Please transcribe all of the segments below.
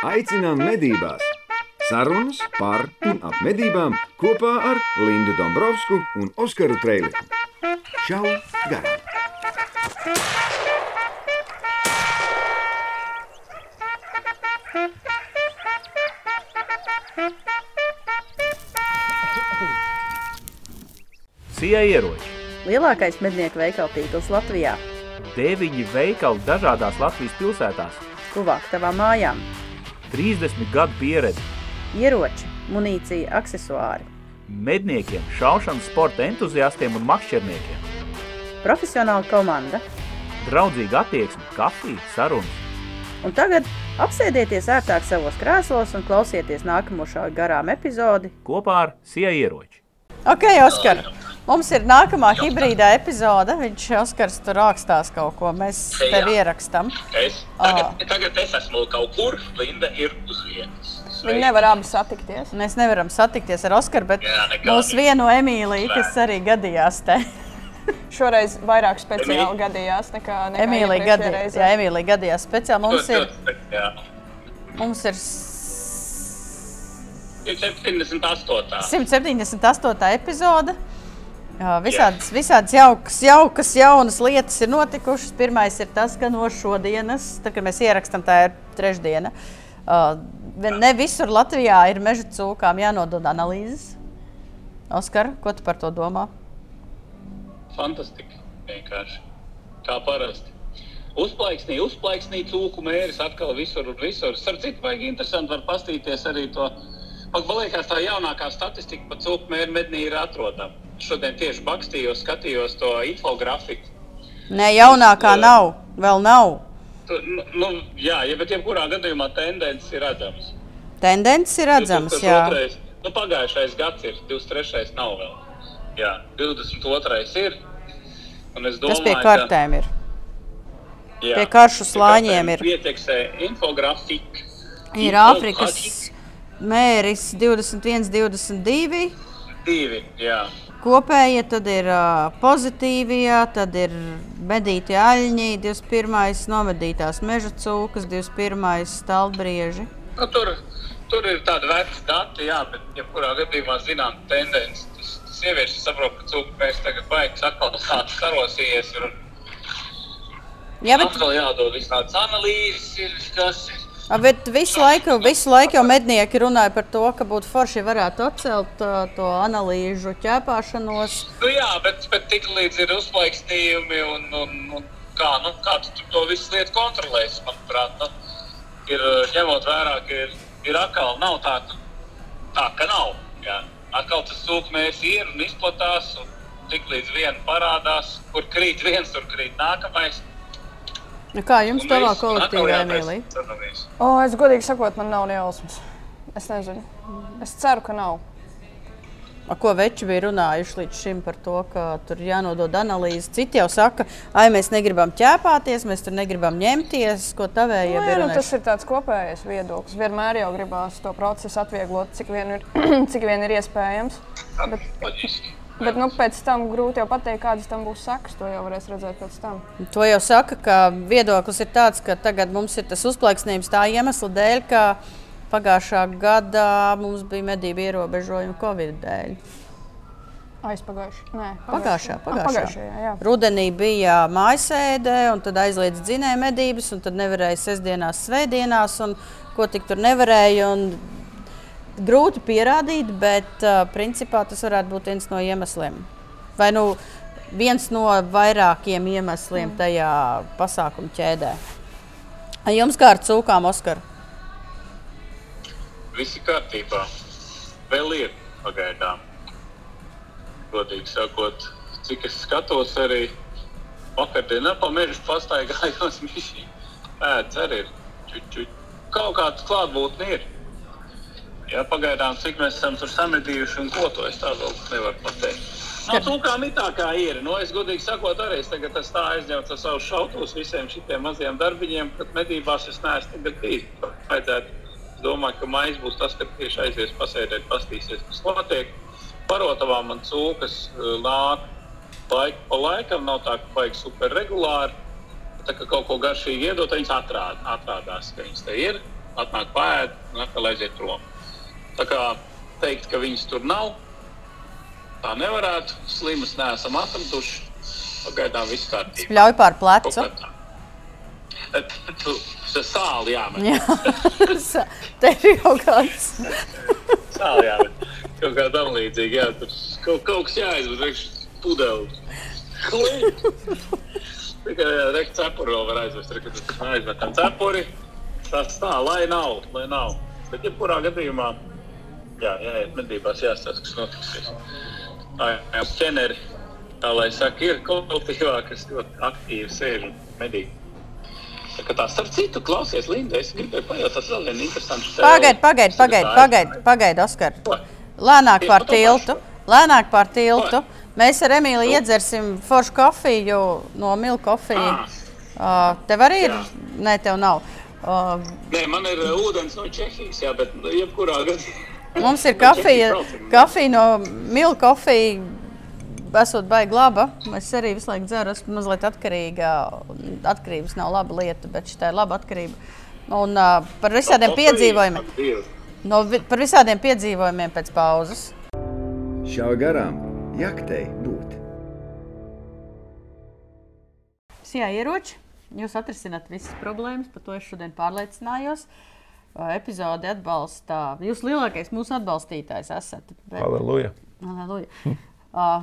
Aicinām medībās! Sarunas par un ap medībām kopā ar Lindu Dombrovskiju un Oskaru Trēliņu. Čau! Garām! Sija ieroči. Lielākais mednieku veikalu tīkls Latvijā. Deviņi veikali dažādās Latvijas pilsētās. Tuvāk tavām mājām. 30 gadu pieredze. Ieroči, munīcija, aksesuāri. Medniekiem, šaušanas sporta entuziastiem un makšķerniekiem. Profesionāla komanda. Draudzīga attieksme, kafija, sarunas. Un tagad apsēdieties ērtāk savos krēslos un klausieties nākamo šā garām epizodi. Kopā ar Sija ieroči. Ok, Oskar, mums ir nākamā hibrīdā epizode. Viņš Oskars tur rakstās kaut ko. Mēs tev Jā. ierakstam. Es, tagad, tagad es esmu kaut kur, Linda ir uz vietas. Viņi nevar abi satikties. Mēs nevaram satikties ar Oskaru, bet Jā, nekādi. mūs vieno Emīliju, kas arī gadījās te. Šoreiz vairāk speciāli gadījās nekā, nekā Emīlija reizē. jā, Emīlija gadījās speciāli. Mums ir, Jā, mums ir ir 78. 178. epizode. Visādas, visādas jaukas, jaukas, jaunas lietas ir notikušas. Pirmais ir tas, ka no šodienas, tad, kad mēs ierakstām, tā ir trešdiena. Ne visur Latvijā ir meža cūkām jānodod analīzes. Oskar, ko tu par to domā? Fantastiski. Vienkārši. Kā parasti. Uzplaiksnī, uzplaiksnī cūku mēris atkal visur un visur. Starp citu, vajag interesanti var pastīties arī to. Man liekas, tā jaunākā statistika par cūku mēru mednī ir atrodama. Šodien tieši bakstījos, skatījos to infografiku. Nē, jaunākā Jā. nav, vēl nav. Tu, nu, nu, jā, ja, bet jebkurā gadījumā tendence ir redzama. Tendences ir. 22.. Nu, pagājušais gads ir 23. nav vēl. Jā, 22. ir. Un es domāju, Tas pie kartēm ir. Ka, jā, pie karšu slāņiem ir. Pieteksē infografika. Ir Āfrikas mēris 21, 22. Divi, jā. Kopējie tad ir uh, pozitīvie, tad ir medīti aļņi, 21. nomedītās meža cūkas, 21. stalbrieži. Nu, tur, tur ir tāda veca dati, jā, bet jebkurā gadījumā zinām tendenci. Tas, tas sievieši saprot, ka cūku mēs tagad baigs atkal tāds sarosījies. Ir, Jā, bet, atkal jādod visādas analīzes, ir kas ir. Bet visu, laiku, visu laiku jau mednieki runāja par to, ka būtu forši varētu atcelt uh, to analīžu ķēpāšanos. Nu, jā, bet, bet tik līdz ir uzplaiksnījumi un, un, un kā, nu, kā tu to visu lietu kontrolēsi, manuprāt, nu, ir ņemot vērā, ka ir, ir atkal nav tā, tā ka nav. Jā. Atkal tas sūkmērs ir un izplatās, un tik līdz viena parādās, kur krīt viens, tur krīt nākamais. Nu, kā jums mēs kolektīvā, atkal jātaisa Emīlija? scenārijs. O, es godīgi sakot, man nav ne jausmas. Es nezinu. Es ceru, ka nav. A, Ko veči bija runājuši līdz šim par to, ka tur jānodod analīze. Citi jau saka, ai, mēs negribam ķēpāties, mēs tur negribam ņemties, ko tavējie Nu, bija. jā, nu, tas ir tāds kopējais viedoklis. Vienmēr jau gribās to procesu atvieglot, cik vien ir, cik vien ir iespējams. Bet. Bet nu, pēc tam grūti jau pateikt, kādas tam būs sekas. To jau varēs redzēt pēc tam. To jau saka, ka viedoklis ir tāds, ka tagad mums ir tas uzplaiksnījums tā iemesla dēļ, ka pagājušā gadā mums bija medību ierobežojumi Covid dēļ. Aizpagājušā. Nē, Pagājušā, Ah, pagājušā. pagājušajā jā. Rudenī bija mājasēde, un tad aizliedz dzinēja medības, un tad nevarēja sestdienās, svētdienās, un ko tik tur nevarēja. un Grūti pierādīt, bet uh, principā tas varētu būt viens no iemesliem. Vai nu viens no vairākiem iemesliem tajā pasākuma ķēdē. A Jums kā ar cūkām, Oskar? Viss ir kārtībā. Vēl ir pagaidām. Godīgi sakot, cik es skatos, arī vakardienā pa mežu pastaigājos. Mišī. Pēdas arī ir. Kaut kāda klātbūtne ir. Jā, pagaidām, cik mēs esam tur samedījuši un ko to es tā vēl nevaru pateikt. No cūkām ir tā kā ir. Nu, es godīgi sakot, arī es tagad tā aizņemts ar savu šautos visiem šiem maziem darbiņiem, kad medībās es neesmu bijis. Es domāju, ka maijs būs tas, kad tieši aizies pasēdēt, pastīsies, kas notiek. Parotavā man cūkas eh, nāk laiku pa laikam, nav tā, ka vajag super regulāri. Tā kā kaut ko garšīgi iedot, viņas atrād, atrādās, ka viņas te ir. atnāk pāri un atkal aiziet prom. Tā kā teikt, ka viņas tur nav, tā nevarētu. Slimas neesam atraduši. Pagaidām viss kārtībā. Ļauj pār plecu. Sāli jāmet. Jā, te ir kaut kāds. Sāli jāmet. Kaut kā tam līdzīgi. Jā, tur kaut, kaut kas jāizved. Rekš pudeli. Tikai rekt cepuri vēl var aizvest. Kad aizmetam cepuri. Tas tā, lai nav, lai nav. Bet jebkurā gadījumā, jā, jāiet medībās, jāstāsta, kas notiksies. Tā jā, ķeneri, tā lai saka, ir kolektīvā, kas ļoti aktīvi sēž un medī. Tā starp citu, klausies, Linda, es gribēju pajautāt vēl vienu interesantu teoriju. Pagaid, pagaid, pagaid, pagaid, pagaid, Oskar. Lēnāk to tiltu. Lēnāk par tiltu. Mēs ar Emīliju iedzersim foršu kofiju no Milka kofija. Uh, tev arī ir? Nē, tev nav. Uh, Nē, man ir ūdens no Čehijas, jā, bet nu, jebkurā gadījumā. Mums ir kafija, kafija no Milka kofija. Esot baigi laba. Es arī visu laiku dzeru, esmu mazliet atkarīga. Atkarības nav laba lieta, bet šī ir laba atkarība. Un uh, par visādiem piedzīvojumiem. No, par visādiem piedzīvojumiem pēc pauzes. Šā garām jaktei būt. Jā, ieroči. Jūs atrisināt visas problēmas, par to es šodien pārliecinājos. Uh, Epizode atbalsta. Jūs lielākais mūsu atbalstītājs esat. Aleluja. Aleluja. Uh,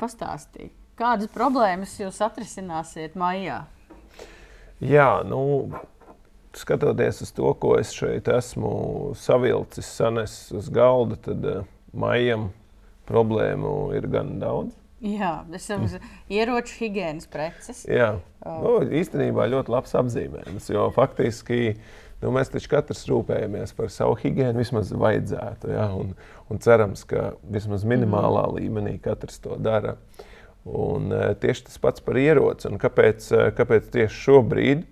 Pastāstiet, kādas problēmas jūs atrisināsiet maijā? Jā, nu, skatoties uz to, ko es šeit esmu savilcis, sanesis uz galda, tad uh, maijam problēmu ir gan daudz. Jā, es jau uz ieroču higiēnas preces. Jā, nu, īstenībā ļoti labs apzīmējums, jo faktiski nu, mēs taču katrs rūpējamies par savu higiēnu, vismaz vajadzētu. Ja? Un, un cerams, ka vismaz minimālā mm. līmenī katrs to dara. Un, eh, tieši tas pats par ieroci. Un Kāpēc, eh, kāpēc tieši šobrīd?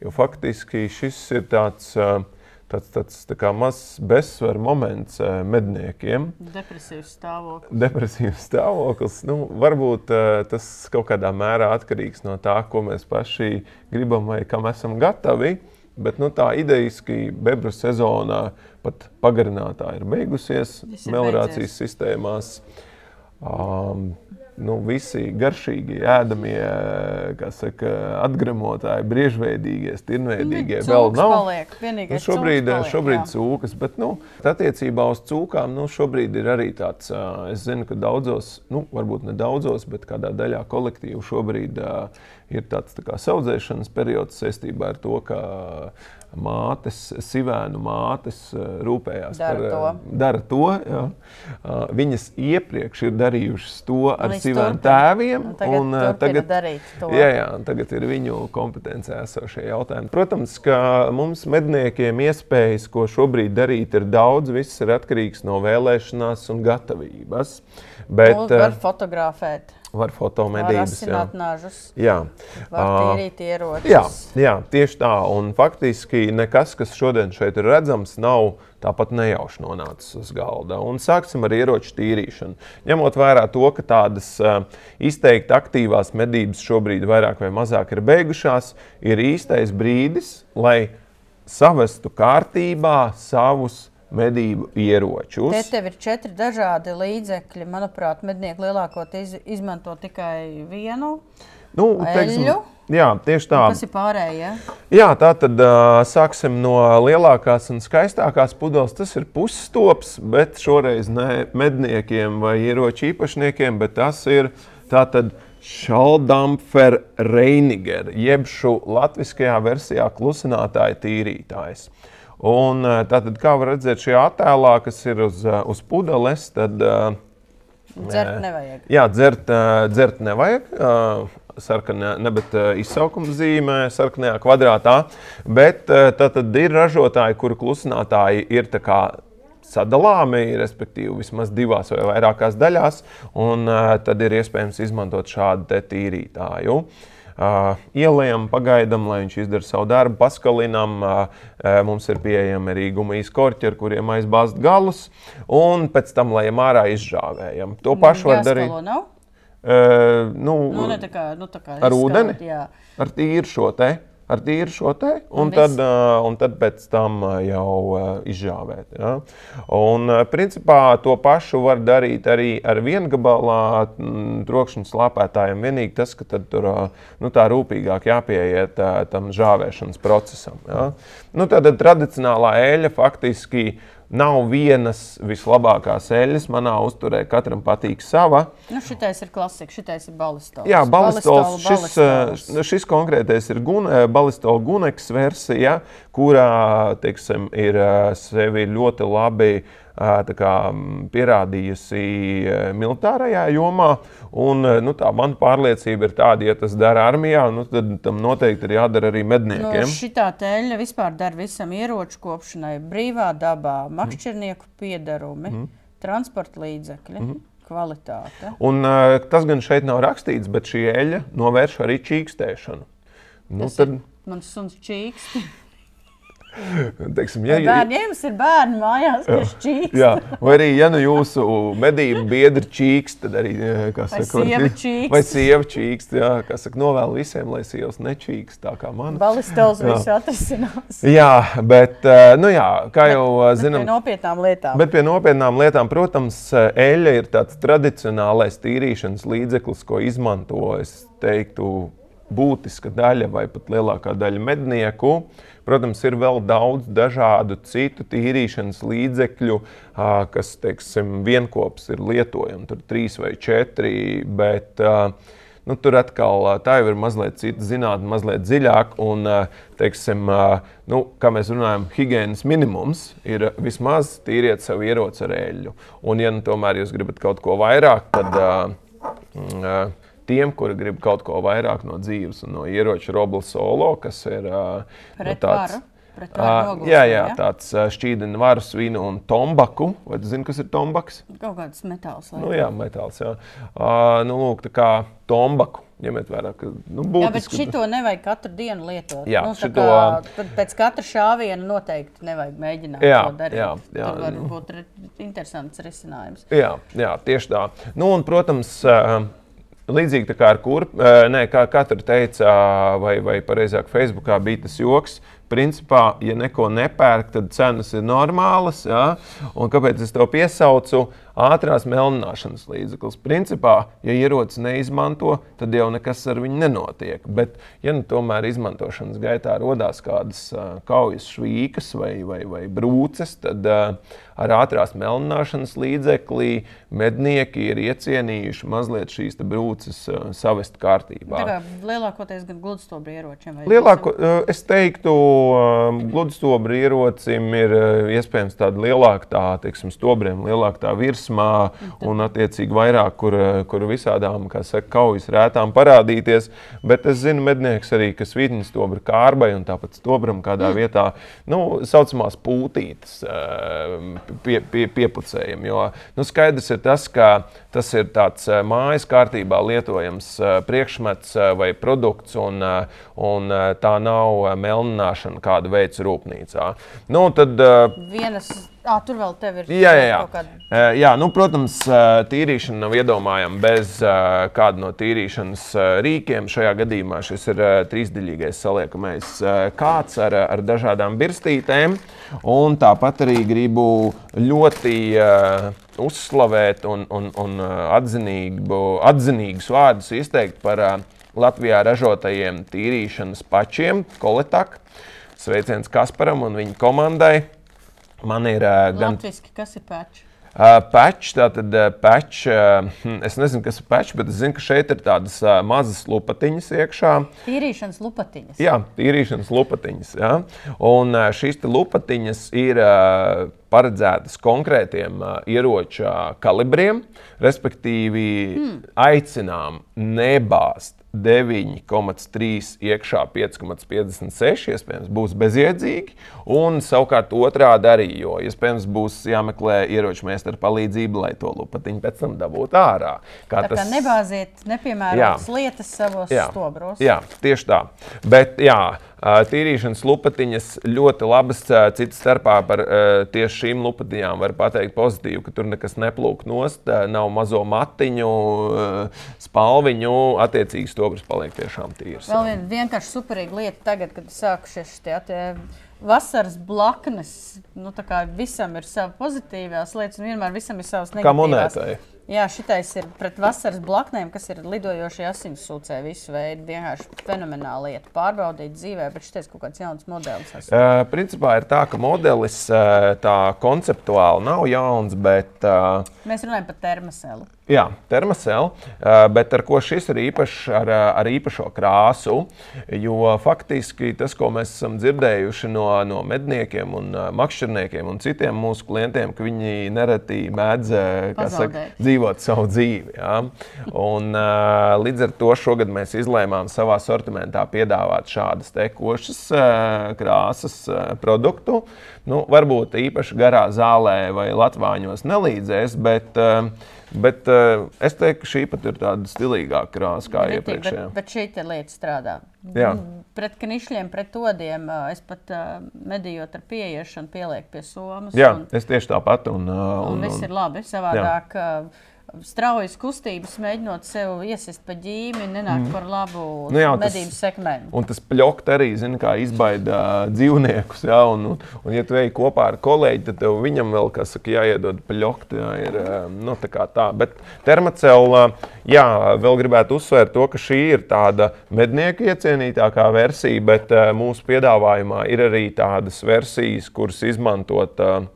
Jo faktiski šis ir tāds, eh, tāds, tāds tā kā mazs bezsvaru moments medniekiem Depresīvs stāvoklis. depresīvs stāvoklis. Nu, varbūt tas kaut kādā mērā atkarīgs no tā, ko mēs paši gribam vai kam esam gatavi. Bet nu, tā idejiski bebru sezonā pat pagarinātā ir beigusies beidzies. sistēmās. Um, nu, visi garšīgi ēdamie, kā saka, atgremotāji, briežveidīgie, stirnveidīgie vēl Cūks nav. Paliek. Nu, šobrīd cūks paliek, šobrīd jā. cūkas, bet nu, attiecībā uz cūkām nu, šobrīd ir arī tāds, ā, es zinu, ka daudzos, nu, varbūt ne daudzos, bet kādā daļā kolektīvu šobrīd ā, ir tāds tā kā saudzēšanas periods saistībā ar to, ka mātes, sivēnu mātes ā, rūpējās Dara par to. ā, dara to jā. Ā, Viņas iepriekš ir darījušas to ar sivēnu tēviem. Un tagad un, darīt to. Jā, jā, un tagad ir viņu kompetencē esošie jautājumi. Protams, ka mums medniekiem iespējas, ko šobrīd darīt, ir daudz. Viss ir atkarīgs no vēlēšanās un gatavības. Bet Nu, var fotografēt, var fotomedības. Jā. nažus, Jā. var tīrīt ieročus. Jā, jā, tieši tā. Un faktiski nekas, kas šodien šeit ir redzams, nav tāpat nejauši nonācis uz galda. Un sāksim ar ieroču tīrīšanu. Ņemot vērā to, ka tādas uh, izteikti aktīvās medības šobrīd vairāk vai mazāk ir beigušās, ir īstais brīdis, lai savestu kārtībā savus medību ieročus. Te tev ir četri dažādi līdzekļi. Manuprāt, mednieki lielākoties iz- izmanto tikai vienu. Nu, eļļu? jā, tieši tā. Kas ir pārējie? Jā, tā tad uh, sāksim no lielākās un skaistākās pudeles. Tas ir pusstops, bet šoreiz ne medniekiem vai ieroču īpašniekiem, bet tas ir tātad Šaldampfer Reiniger, jeb šo latviskajā versijā klusinātāja tīrītājs. Un uh, tātad, kā var redzēt šajā attēlā, kas ir uz, uh, uz pudeles, tad uh, Dzert nevajag. Jā, dzert, dzert nevajag. Sarkanā, ne, bet ā, izsaukuma zīmē, sarkanajā kvadrātā. Bet tad ir ražotāji, kuru klusinātāji ir sadalāmi, respektīvi, vismaz divās vai vairākās daļās. Un tad ir iespējams izmantot šādu tīrītāju. Uh, ielējam, pagaidām, lai viņš izdara savu darbu, paskalinām. Uh, mums ir pieejami arī gumijas korķi, ar kuriem aizbāzt galus, un pēc tam lejam ārā izžāvējam. To pašu var darīt. Nav? Uh, nu, Nu, kā, nu, tā kā Ar izskalot, ūdeni? Jā. ar tīru šo te. Ar tīru šo te, un, Un tad, uh, un tad pēc tam jau uh, izžāvēt. Ja? Un, principā, to pašu var darīt arī ar viengabalā trokšņa slāpētājiem. Vienīgi tas, ka tad tur nu, tā rūpīgāk jāpieiet tam žāvēšanas procesam. Ja? Nu, tad tradicionālā eļļa faktiski nav vienas vislabākās eļļas. Manā uzturē katram patīk sava. Nu, šitais ir klasika, šitais ir balistols. Jā, balistols. Šis, balistols. eh, šis konkrētais ir gun, eh, balistola guneks versija, kurā teiksim, ir eh, sevi ļoti labi eh, tā kā, pierādījusi militārajā jomā. Un, nu, tā mana pārliecība ir tāda, ja tas dara armijā, nu, tad tam noteikti ir jādara arī Nu, medniekiem. šitā teļa vispār der visam ieroču kopšanai, brīvā dabā, Mhm. makšķernieku piedarumi, mm. transporta līdzekļi, mm. kvalitāte. Un, eh, tas gan šeit nav rakstīts, bet šī eļļa novērš arī čīkstēšanu. Nu, Tas tad, ir Mans suns čīks. Teiksim, ja, bērni, ja jums ir bērni mājās, kas čīks, Jā, vai arī, ja nu jūsu medību biedri čīks, tad arī eh, kā Vai saka, sieva čīkst. Vai sieva čīkst, jā, kā saka, novēl visiem, lai sievas nečīks, tā kā man. balistols Jā. visu atrisinās. Jā, bet, eh, nu jā, kā jau eh, Pie zinām, nopietnām lietām. Bet pie nopietnām lietām, protams, eļļa ir tāds tradicionālais tīrīšanas līdzeklis, ko izmanto, es teiktu, būtiska daļa vai pat lielākā daļa mednieku. Protams, ir vēl daudz dažādu citu tīrīšanas līdzekļu, kas, teiksim, vienopus ir lietojami. Tur trīs vai četri, bet nu, tur atkal tā jau ir mazliet cita zinātnē, mazliet dziļāk. Un, teiksim, nu, kā mēs runājam, higiēnas minimums ir vismaz tīriet savu ieroci ar eļļu. Un, ja nu, tomēr jūs gribat kaut ko vairāk, tad mm, tiem, kuri grib kaut ko vairāk no dzīves un no ieroča robla solo, kas ir ā, nu, Pret tāds. varu, nogulstam, Jā, jā, ja? tāds šķīdina varu svinu un tombaku. Vai tu zini, kas ir tombaks? Kaut kāds metāls. Nu, jā, metāls. Jā. Uh, nu, lūk, tā kā tombaku. Ņemiet vērā, ka nu, Jā, bet būtiski. šito nevajag katru dienu lietot. Jā, nu, šito- kā, pēc katra šāviena noteikti nevajag mēģināt Jā, to darīt. jā, jā, Tur var nu. būt re- interesants risinājums. Jā, jā, tieši tā. Nu, un, protams, ā, līdzīgi kā ar kurpju, nē, kā katra teica, vai, vai pareizāk, Facebookā bija tas joks. Principā, ja neko nepērk, tad cenas ir normālas. Ja? Un kāpēc es to piesaucu? Ātrās melnināšanas līdzeklis. Principā, ja ierocis neizmanto, tad jau nekas ar viņu nenotiek. Bet, ja nu tomēr izmantošanas gaitā radās kādas uh, kaujas švīkas vai, vai, vai brūces, tad uh, ar ātrās melnināšanas līdzekli mednieki ir iecienījuši mazliet šīs brūces uh, savest kārtībā. Tā kā lielākoties gan gludstobra ieročiem. Lielāko, eh, es teiktu, gludstobra ierocim ir eh, iespējams tāda lielāka, tā, teiksim, stobriem lielāka tā virsmā un attiecīgi vairāk, kur, eh, kur visādām, kā saka, kaujas rētām parādīties. Bet es zinu mednieks arī, kas vītņas stobra kārbai un tāpat stobram kādā vietā, nu, saucamās pūtītes eh, pie, pie, piepucējam. Jo, nu, skaidrs ir tas, ka tas ir tāds eh, mājas kārtībā lietojams priekšmets vai produkts, un, un tā nav melnināšana, kāda veids rūpnīcā. Nu, tad, Vienas, ah, tur vēl tev ir Jā, jā, jā. kaut kāda. Eh, jā nu, protams, eh, tīrīšana nav iedomājama bez eh, kāda no tīrīšanas rīkiem. Šajā gadījumā šis ir trīsdaļīgais saliekamais kāds ar, ar dažādām birstītēm. Un tāpat arī gribu ļoti uh, uzslavēt un, un, un atzinīgu, atzinīgus vārdus izteikt par uh, Latvijā ražotajiem tīrīšanas pačiem, Koletak. Sveiciens Kasparam un viņa komandai. Man ir uh, gan Latviski, kas ir pēč? Uh, Patch, tātad uh, patch, uh, es nezinu, kas ir patch, bet es zinu, ka šeit ir tādas uh, mazas lupatiņas iekšā. Tīrīšanas lupatiņas. Jā, tīrīšanas lupatiņas. Jā. Un uh, šīs lupatiņas ir uh, paredzētas konkrētiem uh, ieroču uh, kalibriem, respektīvi hmm. aicinām nebāzt 9,3 iekšā 5,56. Iespējams, būs bezjēdzīgi. Un savukārt otrādi arī, jo iespējams būs jāmeklē ieroču meistara palīdzība, lai to lupatiņu pēc tam dabūtu ārā. Kā Tā kā nebāziet nepiemērotas lietas savos Jā, stobros. jā, tieši tā. Bet jā, tīrīšanas lupatiņas ļoti labas. Cits starpā par tieši šīm lupatiņām var pateikt pozitīvi, ka tur nekas neplūk nost, nav mazo matiņu, spalviņu. Attiecīgi, stobrs paliek tiešām tīrs. Vēl viena vienkārši superīga lieta, tagad, kad sākušies šie tie vasaras blaknes. Nu, tā kā visam ir savas pozitīvās lietas, un vienmēr visam ir savas Kā negatīvās. monētai. Jā, šitais ir pret vasaras blaknēm, kas ir lidojošie asinsūcē visu veidu. Vienkārši fenomenāla lieta. Pārbaudīt dzīvē, bet šis kaut kāds jauns modelis. esmu. Uh, principā ir tā, ka modelis uh, tā konceptuāli nav jauns, bet uh, Mēs runājam par termoselu. Jā, termosēl, uh, bet ar ko šis ir īpašs, ar, ar īpašo krāsu. Jo faktiski tas, ko mēs esam dzirdējuši no, no medniekiem, un uh, makšķerniekiem un citiem mūsu klientiem, ka viņi nereti mēdz kā saka, Pazaudēt. Dzīvot savu dzīvi. Jā. Un, uh, līdz ar to šogad mēs izlēmām savā sortimentā piedāvāt šādas te košas uh, krāsas uh, produktu. Nu, varbūt īpaši garā zālē vai latvāņos nelīdzēs, bet, uh, bet uh, es teiktu, ka šī pat ir tāda stilīgāka krāsa kā iepriekšējā. Bet, bet šī lieta strādā. Jā. Mm, Pret knišļiem, pret odiem es pat uh, medījot ar pieiešanu, pielieku pie somas. Jā, un, es tieši tāpat. Un, uh, un, un un, viss ir labi. Savādāk, uh, straujas kustības, mēģinot sev iesist pa ģīmi, nenāk par labu Nu jā, medību sekmēm. Un tas pļokt arī zina, kā izbaida uh, dzīvniekus. Jā, un, un, un, ja tu ej kopā ar kolēģi, tad tev viņam vēl kas saka, jāiedod pļokt. Jā, ir, uh, nu, tā kā tā. Bet termocēlā, jā, vēl gribētu uzsvērt to, ka šī ir tāda mednieku iecienītākā versija, bet uh, mūsu piedāvājumā ir arī tādas versijas, kuras izmantot. Uh,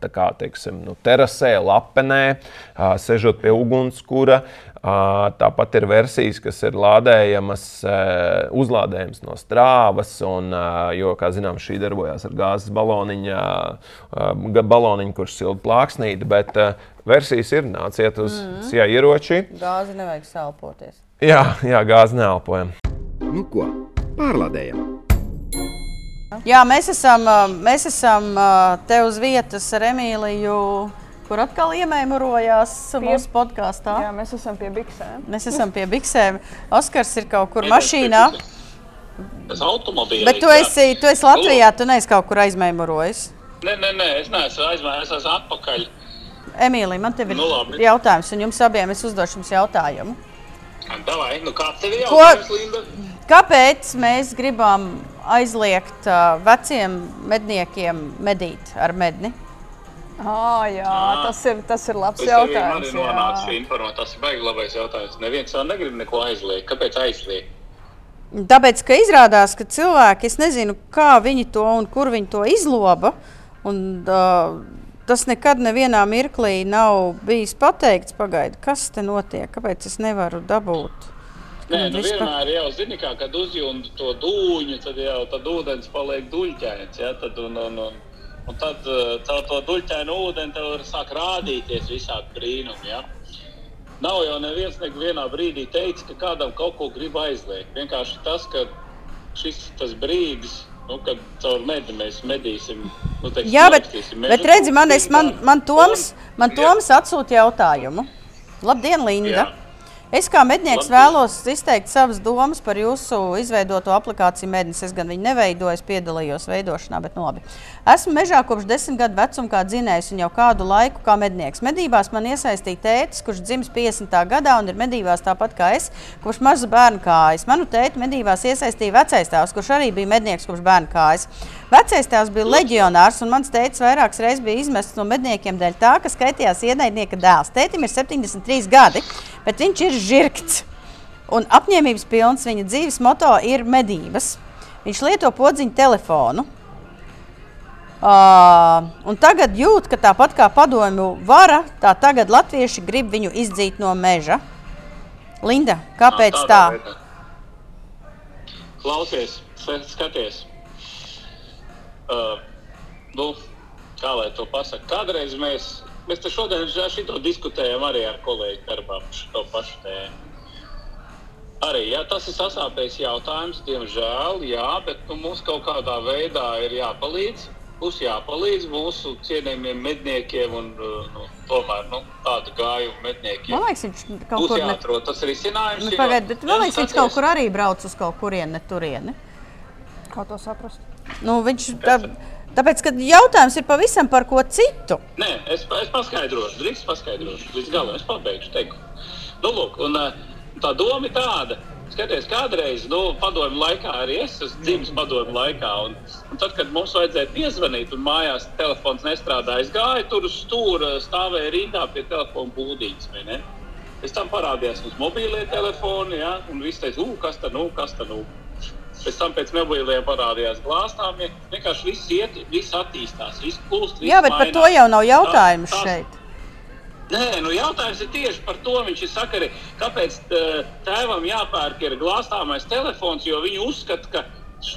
tā kā teiksim, nu, terasē, lapenē, sežot pie ugunskura. Tāpat ir versijas, kas ir lādējamas, ā, uzlādējamas no strāvas, un, jo, kā zinām, šī darbojas ar gāzes ga- baloniņu kurš silda plāksnīti, bet versijas ir nāciet uz mm -hmm. ieroči. Gāzi nevajag salpoties. Jā, jā gāzi neelpojam. Nu ko, pārlādējam! Jā, mēs esam, mēs esam te uz vietas ar Emīliju, kur atkal iemēmurojās mūsu podkāstā. Jā, mēs esam pie biksēm. Mēs esam pie biksēm. Oskars ir kaut kur mašīnā. Tas automobīls. Bet tu esi, tu esi Latvijā, tu neesi kaut kur aizmēmurojis. Nē, nē, nē, es neesmu aizmērējis, es esmu atpakaļ. Emīlija, man te ir Nu, labi. jautājums, un jums abiem es uzdošu jums jautājumu. Davai, nu kāds tev ir Ko- jautājums, Linda? Kāpēc mēs gribam aizliegt uh, veciem medniekiem medīt ar medni? Ah, jā, tas ir, tas ir labs Tas arī man jautājums. ir nonācis šī informācija. Tas ir baigi labais jautājums. Neviens jau negrib neko aizliegt. Kāpēc aizliegt? Tāpēc, ka izrādās, ka cilvēki, es nezinu, kā viņi to un kur viņi to izloba. Un, uh, tas nekad nevienā mirklī nav bijis pateikts, pagaidi, kas te notiek, kāpēc es nevaru dabūt. Nē, nu vispār- vienmēr jau zini, kā, kad uzjūta to dūņu, tad jau tad ūdens paliek duļķains. Ja? Tad, un, un, un, un tad caur to duļķainu ūdeni tev sāk rādīties visādi brīnumi. Ja? Nav jau neviens nevienā brīdī teicis, ka kādam kaut ko grib aizliegt. Vienkārši tas, ka šis tas brīdis, nu, kad caur medi mēs medīsim. Nu, teiksim, Jā, bet, bet redzi, man, es, man, man Toms, man Toms atsūta jautājumu. Labdien, Linda! Jā. Es kā mednieks Labdien. vēlos izteikt savas domas par jūsu izveidoto aplikāciju Mednis. Es gan viņu neveidoju, es piedalījos veidošanā, bet nu labi. Esmu mežā kopš desmit gadu vecuma, kā dzinējs, un jau kādu laiku kā mednieks. Medībās man iesaistīja tētis, kurš dzimis 50. gadā un ir medībās tāpat kā es, kopš maza bērna kājas. Manu tēti medībās iesaistīja vecais tēvs, kurš arī bija mednieks kopš bērna kājas. Vecais tēvs bija leģionārs, un mans tētis vairākas reizes bija izmests no medniekiem dēļ tā, ka skaitījās ienaidnieka dēls. Tētim ir 73 gadi, bet viņš ir žirgts. Un apņēmības pilns viņa dzīves moto ir medības. Viņš lieto podziņu telefonu. Uh, un tagad jūt, ka tāpat kā padomju vara, tā tagad latvieši grib viņu izdzīt no meža. Linda, kāpēc Ā, tā? veidā. Klausies, skaties. Uh, nu, kā lai to pasakā? Kādreiz mēs, mēs te šodien šito diskutējam arī ar kolēģi darbā par šo pašu tēmu. Arī jā, tas ir sasāpējis jautājums, diemžēl, jā, bet nu, mums kaut kādā veidā ir jāpalīdz. Būs jāpalīdz mūsu cienījamiem medniekiem un nu, tomēr nu, tādu gājumu medniekiem. Man liekas, viņš kaut kur ne... jāatrod tas risinājums. Nu, pagaid, bet man liekas, viņš kaut kur arī brauc uz kaut kurieni, ne turieni. Kā to saprast? Nu, viņš, tā, tāpēc, ka jautājums ir pavisam par ko citu. Nē, es, es paskaidrošu, drīz paskaidrošu. Līdz galam es pabeigšu teiktu. Nu, lūk, un, uh, tā doma ir tāda. Skaties, kādreiz, nu, padomju laikā arī es esmu dzimis padomju laikā. Un, un tad, kad mums vajadzēja piezvanīt, un mājās telefons nestrādāja, es gāju tur uz stūra, stāvēju rindā pie telefona būdītes. Pēc tam parādījās mums mobīlie telefoni, ja, un viss teica, kas tā nu, kas tā nu. Pēc tam pēc mobiliem parādījās glāztāmie. Vienkārši viss iet, viss attīstās, viss plūst. viss Jā, bet par to mainās. jau nav jautājums Tas- tas- šeit. Nē, nu jautājums ir tieši par to. Viņš ir sakari, kāpēc eh, tēvam jāpērk ir glāstāmais telefons, jo viņi uzskata, ka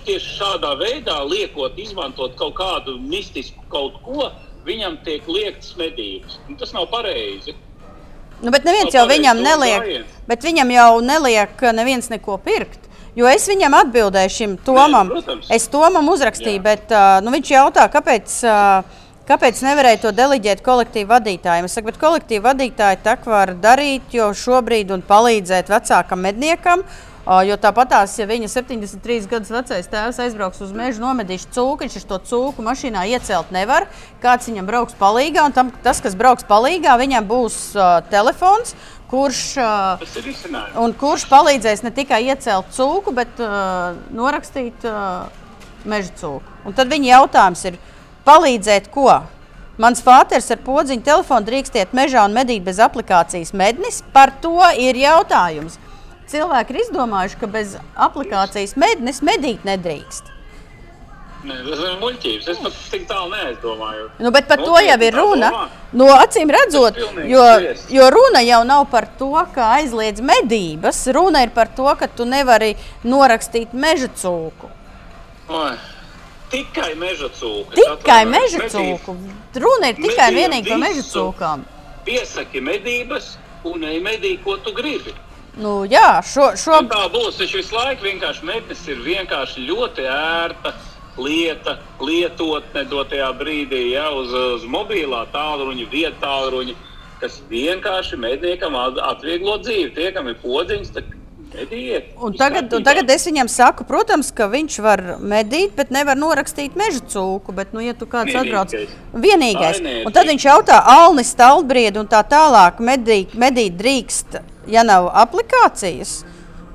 tieši šādā veidā liekot, izmantot kaut kādu mistisku kaut ko, viņam tiek liektas medības. Un tas nav pareizi. Nu, bet neviens Nav jau pareizi viņam neliek, bet viņam jau neliek neviens neko pirkt. Jo es viņam atbildēju šim Tomam. protams. es Tomam uzrakstīju, Jā. bet uh, nu, viņš jautā, kāpēc, uh, kāpēc nevarēja to deleģēt kolektīvu vadītājiem. Es saku, bet kolektīvu vadītāji tā var darīt, jo šobrīd un palīdzēt vecākam medniekam. Jo tāpatās, ja viņa 73 gadus vecais tēvs aizbrauks uz mežu, nomedīs cūku, viņš to cūku mašīnā iecelt nevar. Kāds viņam brauks palīdzīgā, un tam, tas, kas brauks palīdzīgā, viņam būs uh, telefons, kurš, kurš palīdzēs ne tikai iecelt cūku, bet uh, norakstīt uh, meža cūku. Un tad viņa jautājums ir, palīdzēt ko? Mans fāters ar podziņu telefonu drīkstiet mežā un medīt bez aplikācijas mednis. Par to ir jautājums. Cilvēki ir izdomājuši, ka bez aplikācijas mednis medīt nedrīkst. Nē, tas ir muļķības. Es pat tik tālu neaizdomāju. Nu, bet par to Nopietni jau ir runa. No acīm redzot, jo, jo runa jau nav par to, ka aizliedz medības. Runa ir par to, ka tu nevari norakstīt meža cūku. Oi, Tikai meža cūka. Tikai meža cūku. Runa ir tikai un vienīgi par meža cūkām. Piesaki medības un ej medī, ko tu gribi. Nu, jā, šo, šo, Un tā būs. Taču visu laiku vienkārši mednis ir vienkārši ļoti ērta lieta, lietotne dotajā brīdī, ja uz, uz mobilā tālruņa, vietas tālruņa, kas vienkārši medniekam at- atvieglo dzīvi. Tie, kam ir podziņas, mediet. un tagad, un tagad es viņam saku, protams, ka viņš var medīt, bet nevar norakstīt meža cūku. Bet, nu, ja tu kāds atbrauc, Vienīgais. vienīgais. Ai, Un tad viņš jautā, Alnis, Stalbriedi un tā tālāk, medīt, medīt drīkst, ja nav aplikācijas.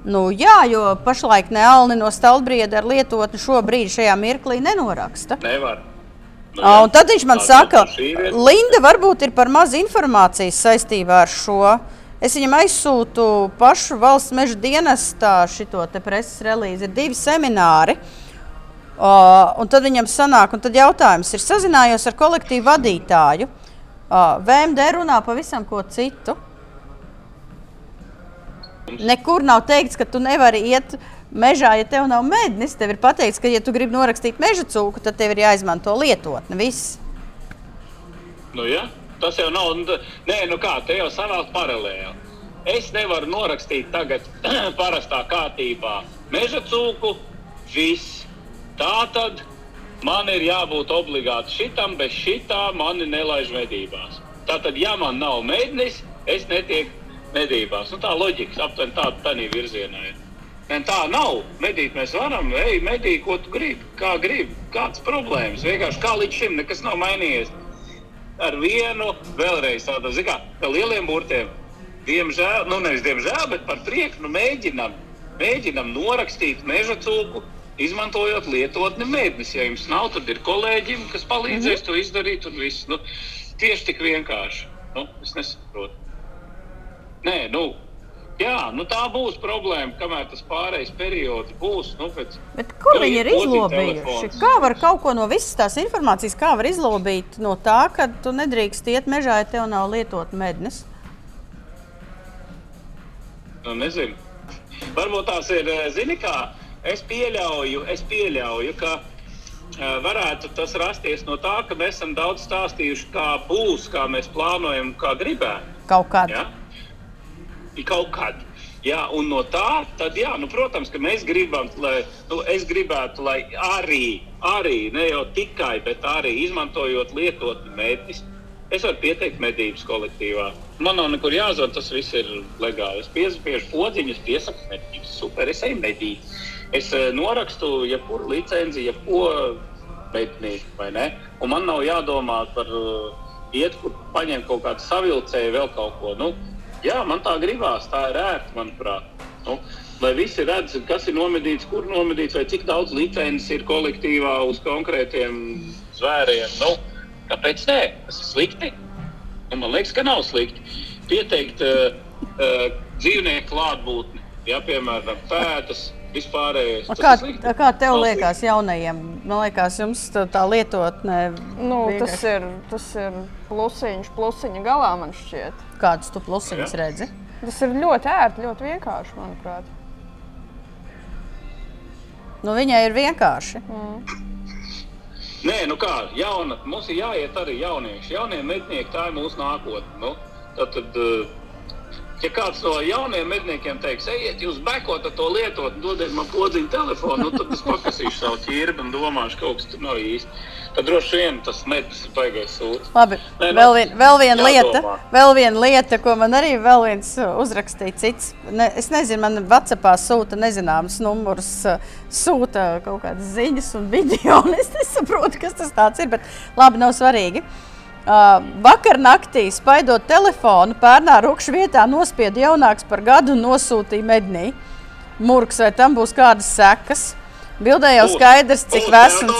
Nu, jā, jo pašlaik ne Alni no Stalbrieda ar lietotni šobrīd šajā mirklī nenoraksta. Nevar. Nu, jā. Un tad viņš man Tā- saka, Linda, varbūt ir par maz informācijas saistībā ar šo. Es viņam aizsūtu pašu valsts meža dienestā šo preses relīzi. Ir divi semināri. Uh, un tad viņam sanāk, un tad jautājums ir, sazinājos ar kolektīvu vadītāju. Uh, VMD runā pavisam ko citu. Nekur nav teikts, ka tu nevari iet mežā, ja tev nav mednis. Tev ir pateikts, ka, ja tu gribi norakstīt meža cūku, tad tev ir jāizmanto lietotne. Viss. Nu, ja? Tas jau nav. nu, Nē, nu kā, te jau sanāk paralēli. Es nevaru norakstīt tagad parastā kārtībā meža cūku. Viss. Tā tad man ir jābūt obligāti šitam, bez šitā mani nelaiž medībās. Tātad, ja man nav mednis, es netieku medībās. Nu, tā loģika aptuveni tāda tādā virzienā ir. Ne, tā nav. Medīt mēs varam, ej, medī, ko tu gribi, kā gribi, kādas problēmas. Vienkārši kā līdz šim nekas nav mainījies ar vienu, vēlreiz tādu zināmu, kā lieliem burtiem. Diemžēl, nu nevis diemžēl, bet par prieku nu, mēģinam, mēģinam norakstīt meža cūku, izmantojot lietotni mēdnis. Ja jums nav, tad ir kolēģi, kas palīdzēs -hmm. to izdarīt. un viss. Nu, tieši tik vienkārši. Nu, es nesaprotu. Nē, nu, jā, nu tā būs problēma, kamēr tas pārējais periods būs. Nu, pēc, Bet kur Nu, viņi ir izlobījuši? Kā var kaut ko no visas tās informācijas, kā var izlobīt no tā, ka tu nedrīkst iet mežā, ja tev nav lietot mednes? Nu, nezinu. Varbūt tās ir, eh, zini, kā es pieļauju, es pieļauju ka uh, varētu tas rasties no tā, ka mēs esam daudz stāstījuši, kā būs, kā mēs plānojam, kā gribētu. Kaut kādā. Ja? Kaut kad. Jā, un no tā, tad, jā, nu, protams, ka mēs gribam, lai, nu, es gribētu, lai arī, arī, ne jau tikai, bet arī izmantojot lietotni mēdīs, es varu pieteikt medības kolektīvā. Man nav nekur jāzvan, tas viss ir legāli. Es piespiežu podziņas, piesaku medības, super, es eju medīt. Es eh, norakstu jebkuru licenci, jebko mednieku, vai ne? Un man nav jādomā par uh, iet, kur paņemt kaut kādu savilcēju, vēl kaut ko. Nu, jā, man tā gribās, tā ir ērti, manuprāt. Nu, lai visi redz, kas ir nomedīts, kur nomedīts, vai cik daudz licences ir kolektīvā uz konkrētiem zvēriem. Nu, kāpēc nē? Tas ir slikti. Un man liekas, ka nav slikti. Pieteikt uh, uh, dzīvnieku klātbūtni, ja piemēram pēdas, vispārējais. A tas Kā, kā tev liekas, jaunajiem? Man liekas, jums tā, tā lietotne. Nu, tas, vienkārši- ir, tas ir plusiņš, plusiņa galā man šķiet. Kādus tu plusiņus redzi? Tas ir ļoti ērti, ļoti vienkārši, manuprāt. Nu, viņai ir vienkārši. Nē, nu kā, jauna, mums ir jāiet arī jaunieši. Jaunie mednieki, tā ir mūsu nākotne. Nu, tad, tad, eh, ja kāds no jauniem medniekiem teiks, ejiet, jūs bekot to lietot, dodiet man podziņu telefonu, nu, tad es pakasīšu savu ķirbi un domāšu, ka kaut kas tur nav īsti. Tad droši vien tas mednis ir baigais sūds. Labi, Nē, nu, vēl, vien, vēl viena lieta, vēl viena lieta, ko man arī vēl viens uh, uzrakstīja. Cits. Ne, es nezinu, man Vācijā sūta nezināms numurs, uh, sūta kaut kādas ziņas un video. un Es nesaprotu, kas tas tāds ir, bet labi, nav svarīgi. Uh, vakar naktī spaidot telefonu, pērnā rupšā vietā nospieda jaunāks par gadu un nosūtīja mednī. Mūks, vai tam būs kādas sekas? Bildē jau skaidrs, cik vesels.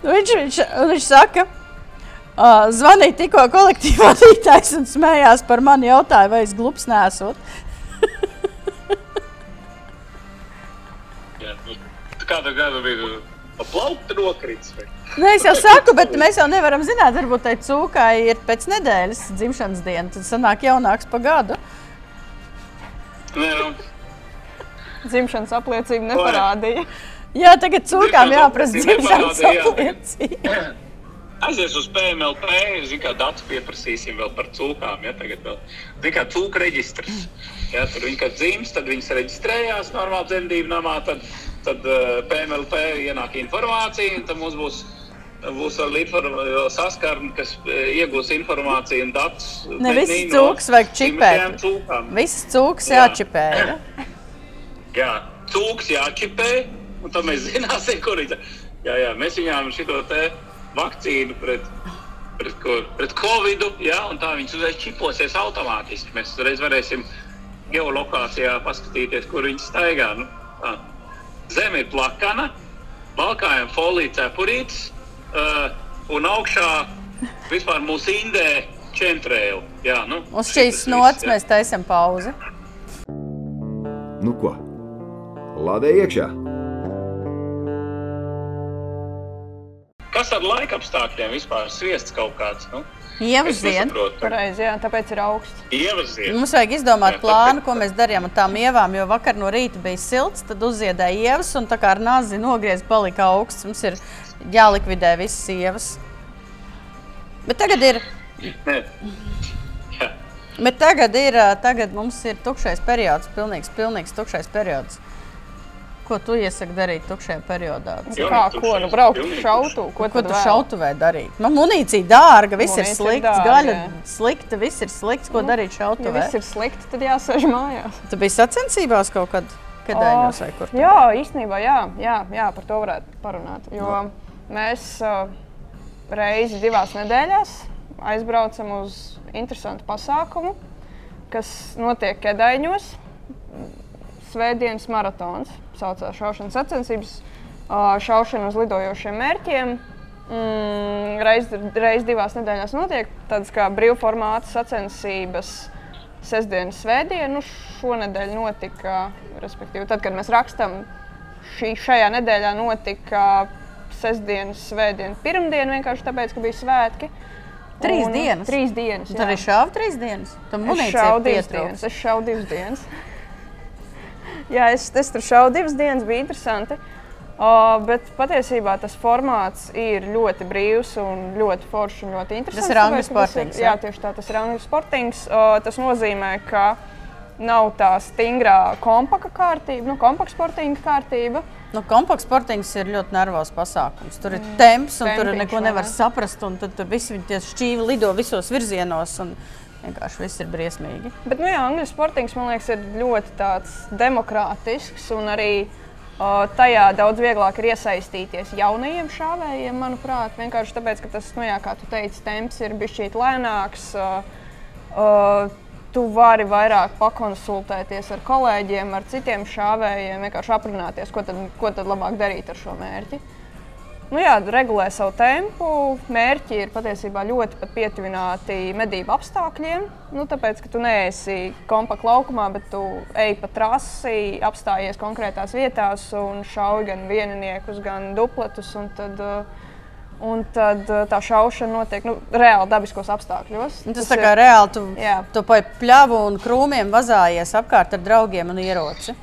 Viņš, viņš, un viņš saka, uh, zvanīja tikko kolektīvā rītājs un smējās par mani. Jautāja, vai es glups nesot. Kādu gadu bija plaukta nokrits? vai? Nu, es jau saku, bet mēs jau nevaram zināt, varbūt tai cūkai ir pēc nedēļas dzimšanas diena. Tad sanāk jaunāks pa gadu. Nē, nu, Dzimšanas apliecība neparādīja. Jā, tagad cūkām jāprasa apliecība dzimšanas neparādīja, jā. apliecība. Aizies uz PMLP, zinu, kā datus pieprasīsim vēl par cūkām. Ja, tagad vēl, zinu, kā cūku reģistrs. Ja, tur viņi kad dzimst, tad viņas reģistrējās normāli dzemdību namā, tad, tad PMLP ienāk informācija, un tad mums būs, būs inform- saskarne, kas uh, iegūs informāciju un datus. Ne visas cūkas vajag čipēt. Visas cūkas Jā. jāčipē. Ja? Jā, cūks jāčipē, un tad mēs zināsim, kur ir. Jā, jā, mēs viņām šo vakcīnu pret, pret, ko, pret covid, jā, un tā viņas uzreiz čiposies automātiski. Mēs uzreiz varēsim geolokācijā paskatīties, kur viņas staigā. Nu, tā. Zeme ir plakana, valkājam foliju cepurītes, uh, un augšā vispār mūsu indē čentrēlu. Jā, nu, Uz šīs nots mēs taisām pauzi. Nu ko? Lādē iekšā! Kas ar laikapstākļiem vispār ir sviests kaut kāds? Nu? Nesaprotu. Pareizi, jā, tāpēc ir augsts. Ievaziet. Mums vajag izdomāt Jā, plānu, ko mēs darījām ar tām ievām. Jo vakar no rīta bija silts, tad uzziedēja ievas, un tā kā ar nāzi nogriezta, palika augsts. Mums ir jālikvidē visas ievas. Bet tagad ir. Jā. bet tagad ir, ā, tagad mums ir tukšais periods, pilnīgs, pilnīgs tukšais periods. Ko tu iesaki darīt tukšajā periodā? Jā, Kā, nu, ko, nu braukt pilnīgi uz šautu? Ko, Ko tu vēl? šautavē darīt? Man munīcija dārga, viss ir Munīcija ir slikts, dārga, gaļa jā. slikta, viss ir slikts. Ko Nu, darīt Ja šautavē? viss ir slikti, tad jāsēž mājās. Tu biji sacensībās kaut kad, kad dēļos vai kur? tu Jā, īstenībā, jā, jā, jā, par to varētu parunāt. Jo mēs uh, reizi divās nedēļās aizbraucam uz interesantu pasākumu, kas notiek Kedaiņos. Svētdienas maratons saucās šaušanas sacensības, šaušana uz lidojošiem mērķiem. Mm, Reizes reiz divās nedēļās notiek tādas kā brīvformāta sacensības sestdienas, svētdienu. Šonadēļ notika, respektīvi, tad, kad mēs rakstām, šī, šajā nedēļā notika sestdienas, svētdiena, pirmdiena, vienkārši tāpēc, ka bija svētki. Trīs Un- dienas? Trīs dienas. Jā. arī šāvi trīs dienas. Es munīcija šauju divas pietrūks. dienas. Es šauju divas dienas. Jā, es, es tur šauju divas dienas, bija interesanti. Uh, bet patiesībā tas formāts ir ļoti brīvs un ļoti foršs un ļoti interesants. Tas ir angļu sportings? Jā, tieši tā, tas ir angļu sportings. Uh, tas nozīmē, ka nav tā stingrā kompakta kārtība, nu, kompakta sportinga kārtība. Nu, kompakts sportings ir ļoti nervozs pasākums. Tur ir temps, un tur tempiņš, neko nevar ne? saprast. un Tad tur visi viņi šķīvi lido visos virzienos. Un Vienkārši viss ir briesmīgi. Bet, nu, jā, angļu sportings man liekas, ir ļoti demokrātisks un arī uh, tajā daudz vieglāk ir iesaistīties jaunajiem šāvējiem, manuprāt. Vienkārši tāpēc, ka tas, nu, jā, kā tu teici, temps ir bijis šķiet lēnāks. Uh, uh, tu vari vairāk pakonsultēties ar kolēģiem, ar citiem šāvējiem, vienkārši aprunāties, ko tad, ko tad labāk darīt ar šo mērķi. Nu jā, regulē savu tempu. Mērķi ir patiesībā ļoti pietuvināti medību apstākļiem. Nu, tāpēc, ka tu neesi kompakta laukumā, bet tu ej pa trasi, apstājies konkrētās vietās un šauj gan vieniniekus, gan dupletus. Un tad, un tad tā šaušana notiek nu, reāli dabiskos apstākļos. Un tas tā kā ir, reāli tu, jā. tu pa pļavu un krūmiem vazājies apkārt ar draugiem un ieroci.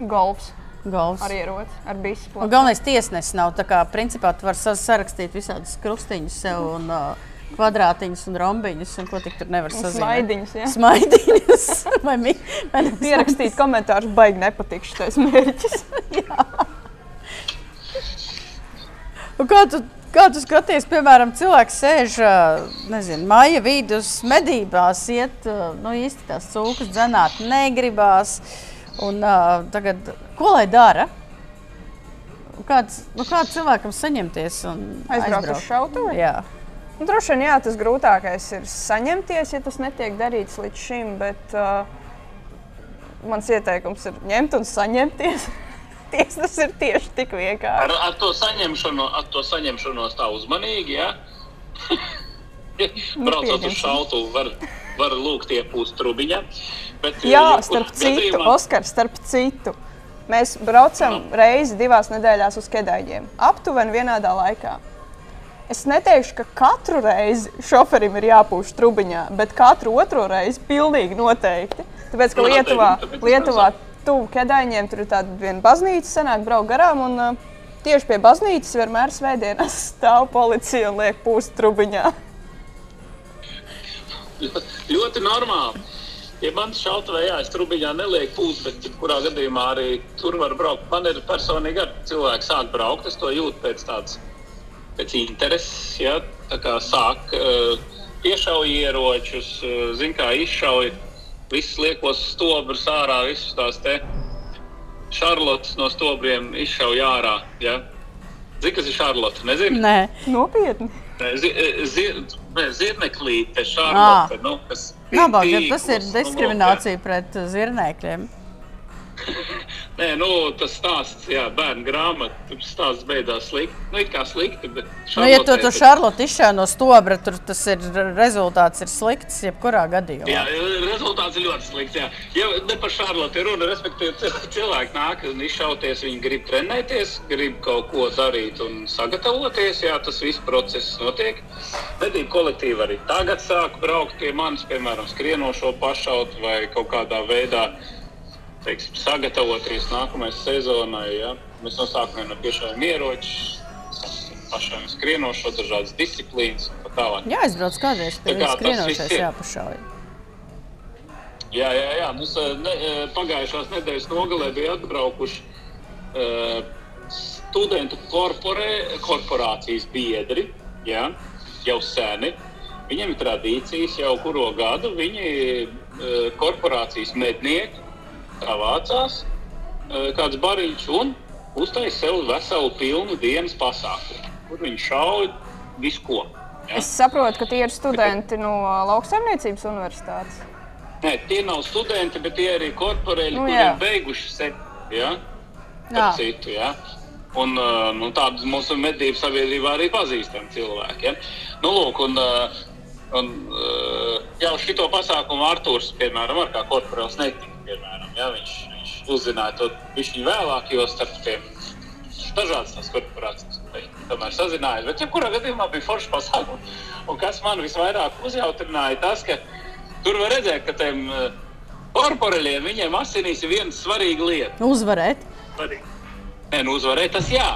Golfs. Golfs. Ar ieroci, ar bišu. Galvenais tiesnesis nav. Tā kā principā tu vari sa- sarakstīt visādus krustiņus sev un uh, kvadrātiņus un rombiņus, un ko tik tur nevar sazīmēt. smaidiņus, jā. Smaidiņus. vai, mi, vai Pierakstīt komentārus, baigi nepatīk šis mērķis. Kā tu, kā tu skaties, piemēram, cilvēks sēž nezinu, maija vidus medībās, iet nu, īsti tās cūkas dzenāt negribās. Un, uh, tagad, ko lai dara? Kāds, nu, kā cilvēkam saņemties un Aizbraukt uz šautuvi? Jā. Nu, droši vien jā, tas grūtākais ir saņemties, ja tas netiek darīts līdz šim. Bet uh, mans ieteikums ir ņemt un saņemties. Ties, tas ir tieši tik vienkārši. Ar, ar, to saņemšanu, ar to saņemšanos tā uzmanīgi. Ja? Braucot uz šautu, var, var lūgt iepūst trubiņā. Bet, Jā, jebkurā starp citu, gadījumā- Oskar, starp citu. Mēs braucam reizi divās nedēļās uz Kedāģiem. Aptuveni vienādā laikā. Es neteikšu, ka katru reizi šoferim ir jāpūš trubiņā, bet katru otro reizi pilnīgi noteikti. Tāpēc, ka Nu, Lietuvā, Lietuvā tuvu Kedāņiem tur ir tāda viena baznīca, senāk braukt garām. Un, uh, Tieši pie baznīcas vienmēr svētdienās stāv policija un liek pūst trubiņā. Ļoti normāli. Ja man šautavē jāiet trubiņā, neliek pūst, bet kurā gadījumā arī tur var braukt. Man ir personīgi ar cilvēku sāk braukt, es to jūtu pēc tādas pēc intereses. Ja? Tā kā sāk uh, piešauj ieročus, uh, zina, kā izšauj visus liekos stobrus ārā, visus tās te šarlotas no stobriem izšauj ārā. Ja? Zini, kas ir šarlota? Nezinu. Nē, Nopietni! Nē, e, nē, Zirneklīte, šarlote. Nu, kas Nabag, ja tas ir tīklus, nu, diskriminācija pret uh, zirnēkļiem. Nē, nu, tas stāsts, jā, bērnu grāmatā, tur stāsts beidzās slikti. Nu, it kā slikti, bet. Nu, ja tu tas- šarlotu izšāvi no stobra, tur tas ir rezultāts ir slikts, jebkurā gadījumā. Jā, rezultāts ir ļoti slikts. Jā. Ja ne par Šarlotu runa, respektīvi, cil- cilvēki nāk un izšauties, viņi grib trenēties, grib kaut ko darīt un sagatavoties. Jā, tas viss process notiek. Medību kolektīvi arī tagad sāk braukt pie manis, piemēram, skrienošo pašaut vai kaut kādā veidā teiksim, sagatavoties nākamajai sezonai. Ja? Mēs no sākuma piešām ieročus, pašiem skrienošo, dažādas disciplīnas un tā tālāk. Jā, aizbrauc kādreiz pie kā skrienošais ir. jāpašauj. Jā, jā, jā. Mums eh, ne, eh, pagājušās nedēļas nogalē bija atbraukuši uh, studentu korporē, korporācijas biedri, jā, jau seni. Viņiem ir tradīcijas jau kuru gadu. Viņi uh, korporācijas mednieki tā vācās kāds bariņš un uztaisīja sev veselu pilnu dienas pasākumu, kur viņi šauj visu ko. jā. Es saprotu, ka tie ir studenti no Lauksaimniecības universitātes. Nē, tie nav studenti, bet tie arī korporēļi, Nu, kuriem beiguši sevi. Ja? Jā. Citu, ja? Un, nu, tādus mūsu medību sabiedrībā arī pazīstam cilvēki. Ja? Nu, lūk, un, un, jau šito pasākumu Arthurs, piemēram, ar kā korporāls netika. Piemēram, ja? viņš, viņš uzzināja to viņš vēlāk, jo starp tiem dažādas tās korporācijas. viņi Tomēr sazinājās, bet jebkurā gadījumā bija foršs pasākums. Un kas man visvairāk uzjautrināja, tas, ka tur var redzēt, ka tiem uh, korporāļiem viņiem asinīs ir viena svarīga lieta. Uzvarēt. Svarīga. Nē, nu uzvarēt tas jā.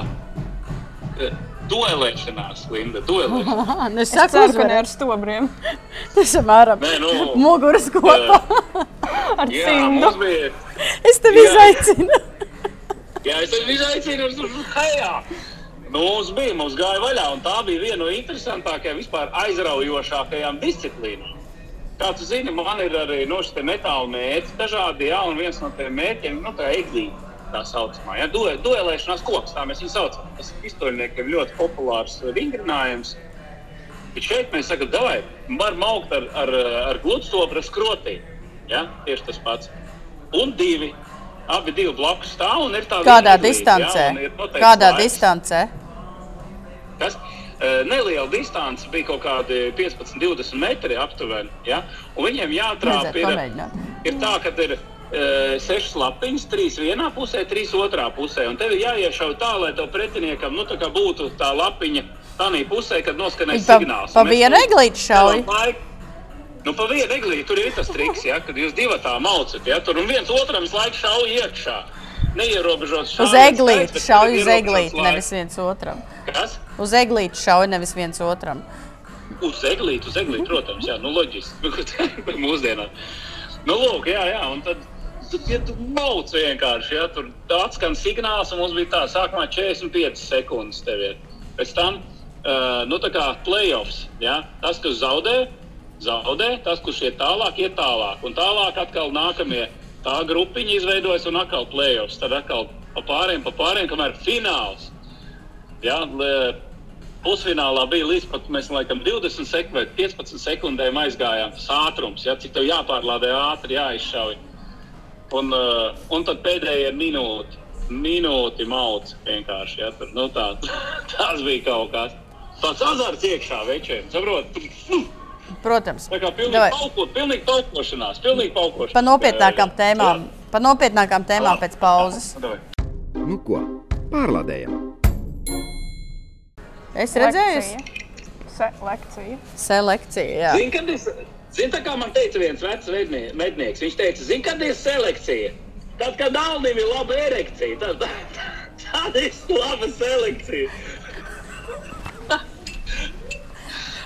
Eh, Duelēšanās, Linda, duelēšanās. Nu es saku, ka ne ar stobriem, Tas ir mēram. Nē, nu, Muguras kopā. Ar Jā, cimdu. bija. Es tevi jā. izaicinu. Jā, es tevi izaicinu uz hejā. Nu, mums bija, mums gāja vaļā, un tā bija viena no interesantākajām, vispār aizraujošākajām disciplīnām. Kā tu zini, man ir arī nu, šie metāla mērķi, dažādi, jā, un viens no tiem mērķiem nu, tā eglīte. Tā saucamā, ja, duel, duelēšanās koks, tā mēs viņu saucam. Tas ir pistoļniekiem ļoti populārs vingrinājums. Bet šeit mēs sakām, vai varam augt ar, ar, ar gludstobru skrotī. Ja? Tieši tas pats. Un divi. Abi divi blakus stāv un ir tā Kādā eglīte, distancē? Ja? Kādā laiks. distancē? Kas? Eh, Neliela distance bija kaut kādi 15, 20 metri aptuveni. Ja? Un viņiem Vajadzētu ir, ir tā, ka ir uh, sešas lapiņas, trīs vienā pusē, trīs otrā pusē. Un tev ir jāiešauj tā, lai tev pretiniekam nu, tā būtu tā lapiņa tādā pusē, kad noskanēs pa, signāls. pa tur eglīti šauj. laiku. Nu, pa vienu eglīti tur ir tas triks, ja, kad jūs divi tā maucat. Ja, tur un viens otram laiku šauj iekšā. Neierobežots Uz šaujiens eglīti šauj uz eglīti, nevis viens otram. Kas? Uz eglīti šauj nevis viens otram. Uz eglīti, uz eglīti, protams, jā, nu, loģiski. Mūsdienās. Nu, lūk, jā, jā, un tad. Tad, ja tu mauc vienkārši, ja tur atskan signāls, un mums bija tā, sākumā 45 sekundes tev ir. Pēc tam, uh, nu, tā kā playoffs, ja, tas, kas zaudē, zaudē, tas, kurš iet tālāk, iet tālāk. Un tālāk atkal nākamie tā grupiņa izveidojas un atkal playoffs. Tad atkal pa pāriem, pa pāriem, kamēr fināls. Ja, pusfinālā bija līdz pat mēs, laikam, 20 sek vai 15 sekundēm aizgājām. Tas ātrums, ja, cik tev jāpārlādē ātri, jāizšauj. Un, uh, un tad pēdējie minūti, minūti mauc vienkārši. Ja, tur, nu, tā, tas bija kaut kas. Tāds azarts iekšā večiem, saprot? Protams. Tā kā pilnīgi paukot, pilnīgi paukošanās, pilnīgi paukošanās. Pa nopietnākām Jā, tēmām. Pa nopietnākām tēmām pēc pauzes. Jā, davai. Nu ko, pārlādējam! Es redzēju, Se lekcija. selekcija. Jā. Zini, kad es, zini, tā kā man teica viens vecs mednieks, viņš teica, zini, kad ir selekcija. Tad, kad Alnim ir laba erekcija, tad, tad ir laba selekcija.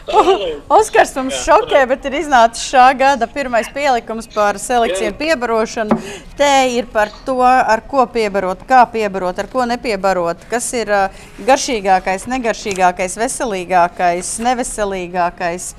Oskars mums šokē, bet ir iznācis šā gada pirmais pielikums par selekciju un piebarošanu. Te ir par to, ar ko piebarot, kā piebarot, ar ko nepiebarot, kas ir ā, garšīgākais, negaršīgākais, veselīgākais, neveselīgākais.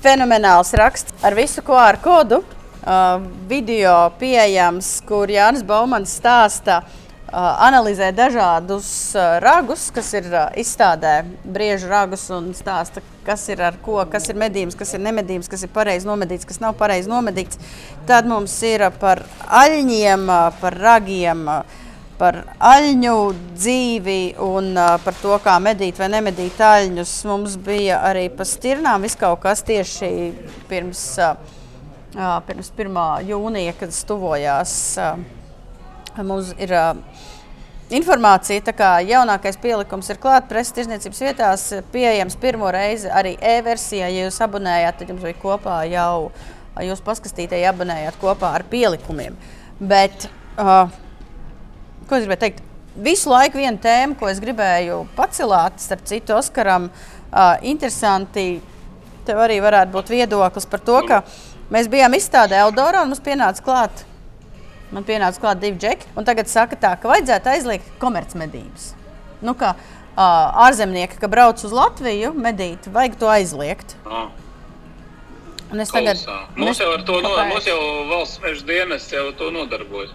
Fenomenāls raksts ar visu QR kodu. Uh, video pieejams, kur Jānis Baumans stāsta, uh, analizē dažādus uh, ragus, kas ir uh, izstādē, briežu ragus un stāsta, kas ir ar ko, kas ir medījums, kas ir nemedījums, kas ir pareizi nomedīts, kas nav pareizi nomedīts. Tad mums ir uh, par aļņiem, uh, par ragiem. uh, Par aļņu dzīvi un uh, par to, kā medīt vai nemedīt aļņus. Mums bija arī par stirnām viss kaut kas tieši pirms, uh, uh, pirms 1. jūnija, kad es tuvojās. Uh, mums ir uh, informācija, tā kā jaunākais pielikums ir klāts preses tirzniecības vietās, pieejams pirmo reizi arī e-versijā. Ja jūs abonējāt, tad jums bija kopā jau jūs paskastītē, ja abonējāt kopā ar pielikumiem. Bet, uh, ko es gribēju teikt? Visu laiku viena tēma, ko es gribēju pacelāt, starp citu, Oskaram, uh, interesanti. Tev arī varētu būt viedoklis par to, ka mēs bijām izstādē Eldorā un mums pienāca klāt. Man pienāca klāt divi džeki, un tagad saka, tā, ka vajadzētu aizliegt komercmedības. Nu, kā uh, ārzemnieki, ka brauc uz Latviju medīt, vajag to aizliegt. Ah, Un es tagad, Mums es, jau ar to no, mums jau valsts meža dienas jau to nodarbojas.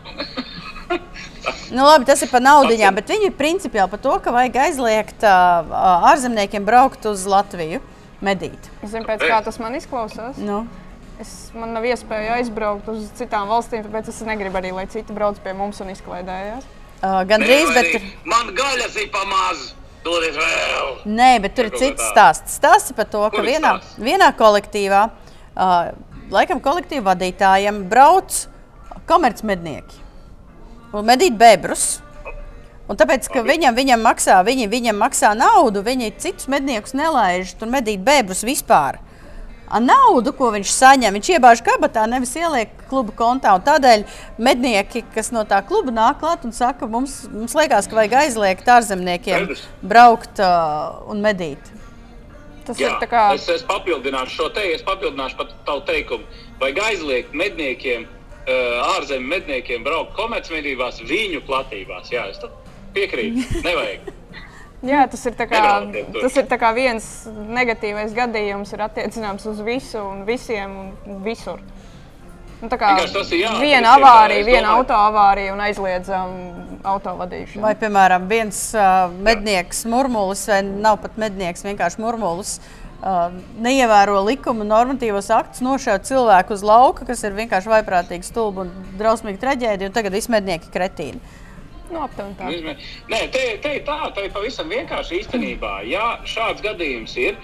nu, labi, tas ir par naudiņām, bet viņi ir principiāli par to, ka vajag aizliegt uh, ārzemniekiem braukt uz Latviju medīt. Zinu, pēc kā tas man izklausās. Nu, Es, man nav iespēja aizbraukt uz citām valstīm, tāpēc es negribu arī, lai citi brauc pie mums un izklaidējās. uh, Gan drīz, bet Man gaļas ir pamaz! Dodiet vēl! nē, bet tur ir cits tā. stāsts. Stāsts par to, ka vienā, vienā kolektīvā, uh, laikam, kolektīva vadītājiem brauc komercmednieki un medīt bebrus. Un tāpēc, ka viņam, viņam, maksā, viņi, viņam maksā naudu, viņi citus medniekus nelaiž tur medīt bebrus vispār. Naudu, ko viņš saņem, viņš iebāž kabatā, nevis ieliek kluba kontā. Un tādēļ mednieki, kas no tā kluba nāk klāt un saka, mums, mums liekas, ka vajag aizliegt ārzemniekiem braukt uh, un medīt. Tas Jā, ir kā. es, es papildināšu šo te, es papildināšu pat tavu teikumu. Vajag aizliegt medniekiem, uh, ārzemju medniekiem braukt komercmedībās viņu platībās. Jā, es piekrītu. Nevajag. Jā, tas ir, tā kā, tas ir tā kā viens negatīvs gadījums, ir attiecināms uz visu un visiem un visur. Nu, tā kā Vienkārši tas ir jāatrisina, viena avārija, viena autoavārija un aizliedzam autovadīšanu. Vai, piemēram, viens uh, mednieks, murmulis, vai nav pat mednieks, vienkārši murmulis, uh, neievēro likuma normatīvos aktus, nošāva cilvēku uz lauka, kas ir vienkārši vaiprātīgi stulbi un drausmīgi traģēdija, un tagad ir kretīni. Nu, aptuveni tā. Nē, te, te tā, te pavisam vienkārši īstenībā. Ja šāds gadījums ir,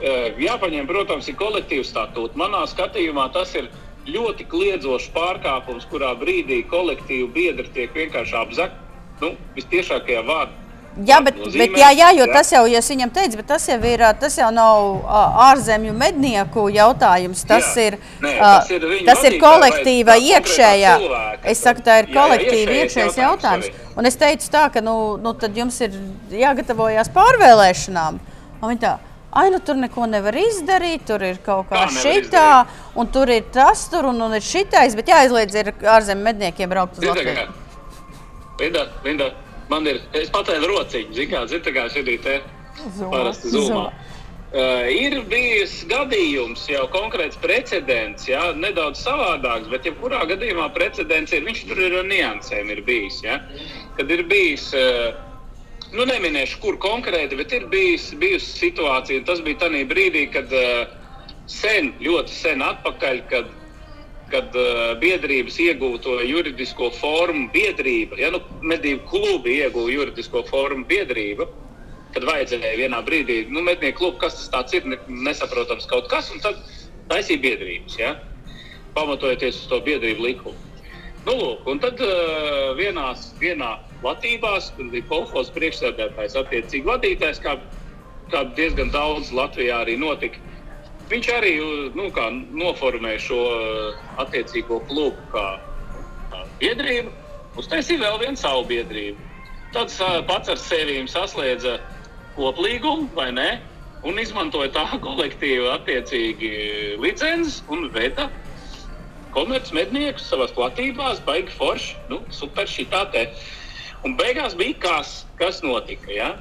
eh, jāpaņem, protams, ir kolektīvs statūts. Manā skatījumā tas ir ļoti kliedzošs pārkāpums, kurā brīdī kolektīvu biedri tiek vienkārši apzakti. Nu, vistiešākajā vārdā. Jā, bet, nozīmē, bet jā, jā, jo jā. tas jau, ja viņam teicu, bet tas jau ir, tas jau nav ārzemju mednieku jautājums. Tas Jā. ir, Nē, tas ir tas ir kolektīva tā iekšējā. cilvēka. Es saku, tā ir Jā, jā, kolektīva iekšējais jautājums jautājums. Un es teicu tā, ka nu, nu, tad jums ir jāgatavojas pārvēlēšanām. Un viņi tā, Ai, nu tur neko nevar izdarīt, tur ir kaut kā nevar šitā, un tur ir tas, tur un, un ir šitais, bet jāizliedz ir ārzemju medniekiem braukt uz Latviju. Linda, Linda, man ir, es patēlu rociņu, zini, kā, zini, tā kā šī te parasti zumā. Uh, ir bijis gadījums, jau konkrēts precedents, jā, nedaudz savādāks, bet jebkurā gadījumā precedents ir, viņš tur ir ar niansēm ir bijis. Jā, kad ir bijis, uh, nu neminēšu, kur konkrēti, bet ir bijis, bijusi situācija, tas bija tajā brīdī, kad uh, sen, ļoti sen atpakaļ, kad kad uh, biedrības ieguva to juridisko formu biedrība, ja nu medību klubi ieguva juridisko formu biedrība, kad vajadzēja vienā brīdī, nu, mednieku klubu, kas tas ir, ne, nesaprotams kaut kas, un tad taisīja biedrības, ja, pamatojoties uz to biedrību likumu. Nu, lūk, un tad uh, vienās, vienā latībās, kur bija kolekcijas priekšsēdētājs, attiecīgi vadītājs, kā, kā diezgan daudz Latvijā arī notika. Viņš arī nu, kā, noformēja šo uh, attiecīgo klubu kā, kā biedrību, uztaisīja vēl vienu savu biedrību. Tad pats ar sevi saslēdza koplīgumu, vai ne? Un izmantoja tā kolektīva attiecīgi licences un veda komercmedniekus savās platībās, baigi forši, nu, super šitā te. Un beigās bija kas, kas notika. Ja?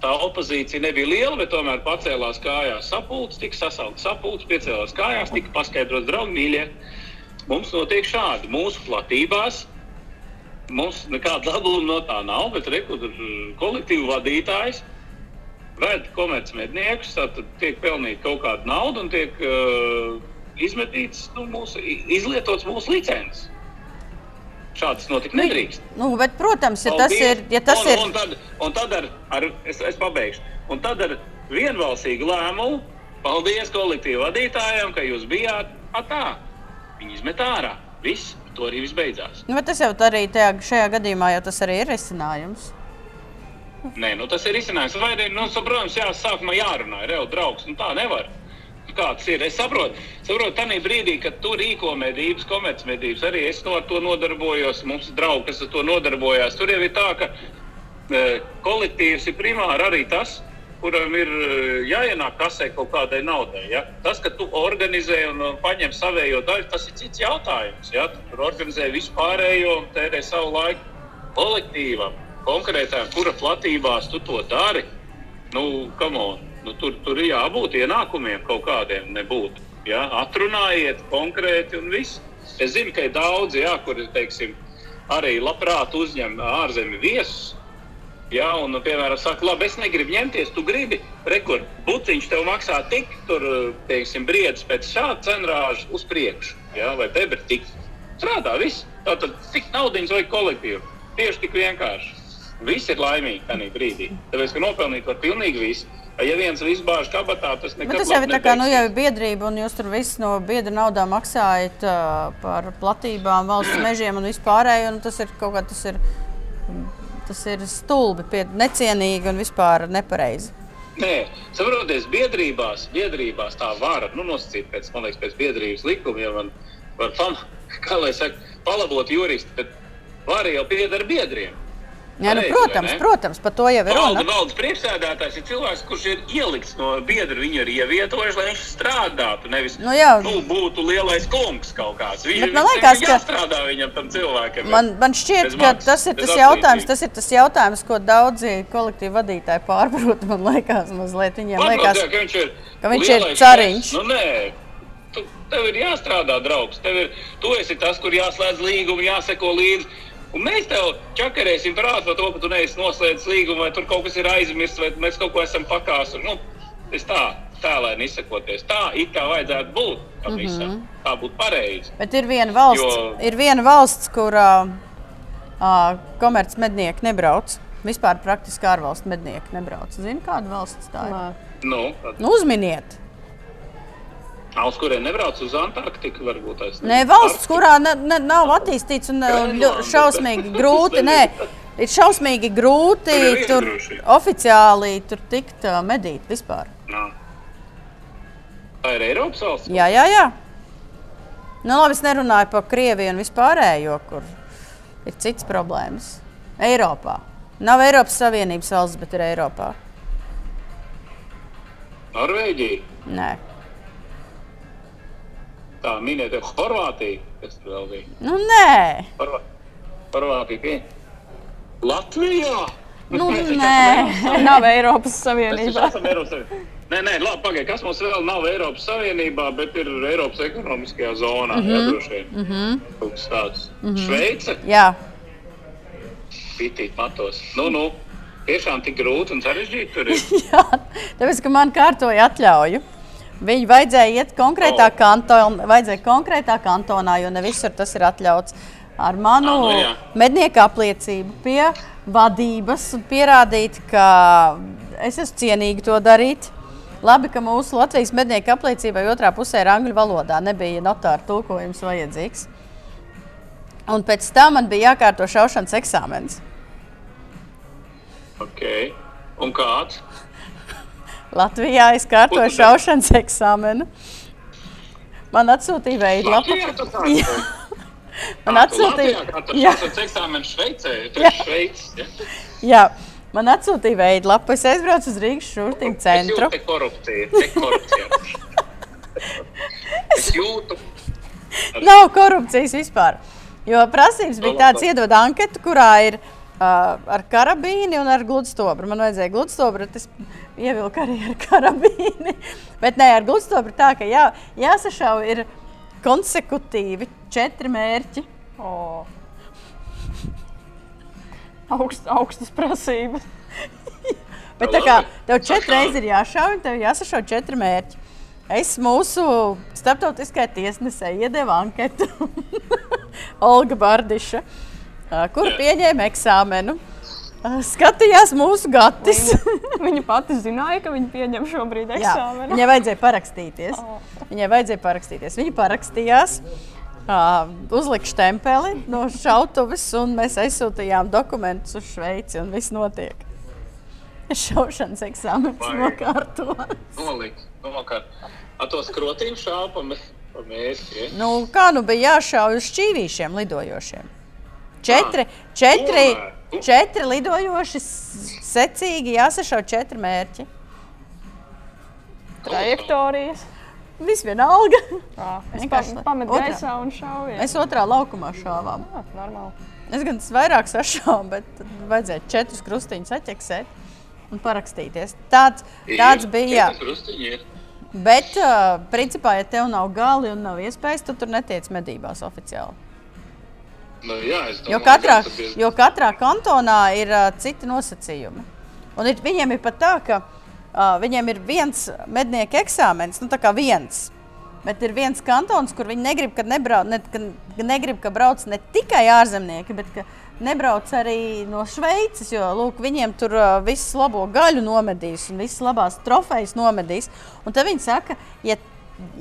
Tā opozīcija nebija liela, bet tomēr pacēlās kājās sapulcs, tika sasaukts sapulcs, piecēlās kājās, tika paskaidrots, draugi mīļie. Mums notiek šādi mūsu platībās. Mums nekāda labuma no tā nav, bet rekur kolektīvu vadītājs ved komercmedniekus, tad tiek pelnīta kaut kāda nauda un tiek uh, izmetīts nu, mūsu, izlietots mūsu licences. Šādas notikt nedrīkst. Nu, bet, protams, ja tas Paldies. ir. Ja tas un, ir un tad, un tad ar, ar, es, es pabeigšu. Un tad ar vienbalsīgu lēmumu, paldies kolektīvu vadītājiem, ka jūs bijāt a, tā. Viņi izmet ārā. Viss, to arī viss beidzās. Nu, bet tas jau arī tajā, šajā gadījumā jau tas arī ir risinājums. Nē, nu, tas ir izcinājums. Vai arī, nu, protams, jā, sākumā jārunā, ir jau draugs. Nu, tā nevar. Kāds ir? Es saprotu, saprotu tādā brīdī, kad tu rīko medības, komercmedības, arī es no ar to nodarbojos. Mums ir draugi, kas ar to nodarbojās. Tur jau ir tā, ka e, kolektīvs ir primāri arī tas, kuram ir e, jāienāk kasē kaut kādai naudai. Ja? Tas, ka tu organizē un paņem savējo daļu, tas ir cits jautājums. Ja? Tu tur organizē vispārējo un tērē savu laiku kolektīvam, konkrētām, kura platībās tu to dari. Nu, come on. Nu, tur, tur ir jābūt ienākumiem kaut kādiem, nebūtu. Ja? Atrunājiet konkrēti un viss. Es zinu, ka ir daudzi, jā, kuri teiksim, arī labprāt uzņem ārzemju viesus. Jā, un, piemēram, saka, labi, es negribu ņemties, tu gribi, rekur, buciņš tev maksā tik, tur, teiksim, briedis pēc šāda cenrāža uz priekšu, jā, vai bebri tik. Strādā viss. Tātad tik naudiņas vai kolektīvu. Tieši tik vienkārši. Visi ir laimīgi tajā brīdī. Tāpēc, ka nopelnīt var pilnīgi visu. Ja viens viss bāž kabatā, tas nekad tas jau ir tā kā nu, jau ir biedrība, un jūs tur viss no biedra naudā maksājat uh, par platībām, valsts mežiem un vispārējo. un Tas ir kaut kā tas ir, tas ir stulbi, pie, necienīgi un vispār nepareizi. Nē, saprotiet, biedrībās, biedrībās tā vara nu, nosacīt pēc, man liekas, pēc biedrības likumiem. Man var pam, kā lai saka, palabot juristi, bet vara jau pieder biedriem. Jā, nu, protams, ne? protams, par to jau ir Valda runa. valdes priekšsēdētājs ir cilvēks, kurš ir ielikts no biedra. Viņu ir ievietojuši, lai viņš strādātu. Nevis Nu jā. nu, būtu lielais kungs kaut kāds. Viņš, Bet man viņam liekas, ka- jāstrādā viņam tam cilvēkam. Man, man šķiet, ka maksas, tas ir tas jautājums, atlīdzības. tas ir tas jautājums, ko daudzi kolektīvi vadītāji pārprot. Man liekas, mazliet viņiem Varbūt, liekas, jā, ka viņš ir, ka viņš ir cariņš. Nu, nē, tu, tev ir jāstrādā, draugs. Tev ir, tu esi tas, kur jāslēdz līgumu, jāseko līdzi. Un mēs tev čakarēsim prātā par to, ka tu neesi noslēdzis līgumu, vai tur kaut kas ir aizmirsts, vai mēs kaut ko esam pakāsuši. Nu, es tā, tēlēni izsakoties. Tā it kā vajadzētu būt. Mhm. visam. Tā būtu pareizi. Bet ir viena valsts, Jo- ir viena valsts kurā uh, komercmednieki nebrauc. Vispār praktiski ārvalstu mednieki nebrauc. Zini, kāda valsts tā ir? Nē. Nu, tad, Nu, uzminiet! Uz kuriem nebrauc uz Antarktiku, varbūt es Nē, valsts, kurā ne, ne, nav attīstīts un Grenlanda. šausmīgi grūti. Nē, ir šausmīgi grūti Tur tur oficiāli tur tikt uh, medīt vispār. Nā. Tā ir Eiropas valsts. Jā, jā, jā. Nu, labi, es nerunāju par Krieviju un vispārējo, kur ir cits problēmas. Eiropā. Nav Eiropas Savienības valsts, bet ir Eiropā. Norvēģija. Nē, Tā minēta Horvātija. Kas tur vēl bija? nu, nē. Horvā- Horvātija. Pie... Latvijā! Nu, nē. Nav Eiropas Savienībā. esam Eiropas Savienībā. Nē, nē, labi, pagaidi, kas mums vēl nav Eiropas Savienībā, bet ir Eiropas ekonomiskajā zonā. Mm -hmm. Jā, droši vien. Mm -hmm. Kaut kas tāds. Mm -hmm. Šveice, Jā, pitīt matos. Nu, nu, tiešām tik grūti un sarežģīti tur ir. jā. tāpēc, ka man kārtoja atļauju. Viņu vajadzēja iet konkrētā, Oh. kanton, vajadzēja konkrētā kantonā, jo ne visur tas ir atļauts. Ar manu Ah, nu mednieku apliecību pie vadības un pierādīt, ka es esmu cienīgi to darīt. Labi, ka mūsu Latvijas mednieku apliecībai otrā pusē ir angļu valodā. Nebija notāra tulkojums vajadzīgs. Un pēc tam man bija jākārto šaušanas eksāmenis. Okay. Un kāds? Latvijā es kārtoju šaušanas eksāmenu. Man atsūtīja veidlapu. Kārto? Man atsūtīja, jā, šāds eksāmenis Šveicē? Jā. esi Šveicis, ja? jā, man atsūtīja veidlapu. Es aizbraucu uz Rīgas šurtīm Es centru. jūtu te korupciju. Te korupcija. es jūtu. Nav korupcijas vispār. Jo prasības bija Nu, tādas, labi. iedod anketu, kurā ir ar karabīni un ar gludstobru. Man vajadzēja gludstobru, tas ievilka arī ar karabīni. Bet nē, ar gludstobru tā, ka jā, jāsašauj ir konsekutīvi četri mērķi. O. Augst, augstas prasības. Bet tā kā tev četras reizes ir jāšauj, tev jāsašauj četri mērķi. Es mūsu starptautiskajai tiesnesē iedevu anketu Olga Bardiša, ā, kur Jā. pieņēma eksāmenu. Skatījās mūsu gatis. Viņa pati zināja, ka viņa pieņem šobrīd Jā, eksāmenu. viņai vajadzēja parakstīties. Viņai vajadzēja parakstīties. Viņa parakstījās, ā, uzlika stempeli no šautuves, un mēs aizsūtījām dokumentus uz Šveici, un viss notiek. Šaušanas eksāmenis nokārtots. Nolikt. Nokārt. Ar to skrotīm šāpa pa mē- pa mērķi. Ja? Nu, kā nu bija jāšauj uz šķīvīšiem lidojošiem? Četri, četri, četri lidojoši, secīgi jāsašauj četri mērķi. Trajektorijas. Viss vienalga. Jā, Es Vienkārši pa- pametu gaisā un šauju. Mēs otrā laukumā šāvām. Jā, normāli. Es gan vairāk sašāvu, bet tad vajadzēja četrus krustiņus atķeksēt un parakstīties. Tāds, tāds bija. Jā. Bet, principā, ja tev nav gali un nav iespējas, tad tur netiec medībās oficiāli. Nu, jā, es Jo domāju, katrā, ir- jo katrā kantonā ir uh, citi nosacījumi. Un ir, viņiem ir pat tā, ka uh, viņiem ir viens mednieku eksāmenis, nu tā kā viens. Bet ir viens kantons, kur viņi negrib, ka, nebrauc, ne, ka negrib, ka brauc ne tikai ārzemnieki, bet ka nebrauc arī no Šveices. Jo lūk, viņiem tur uh, viss labo gaļu nomedīs un visas labās trofejas nomedīs. Un tad viņi saka, ja,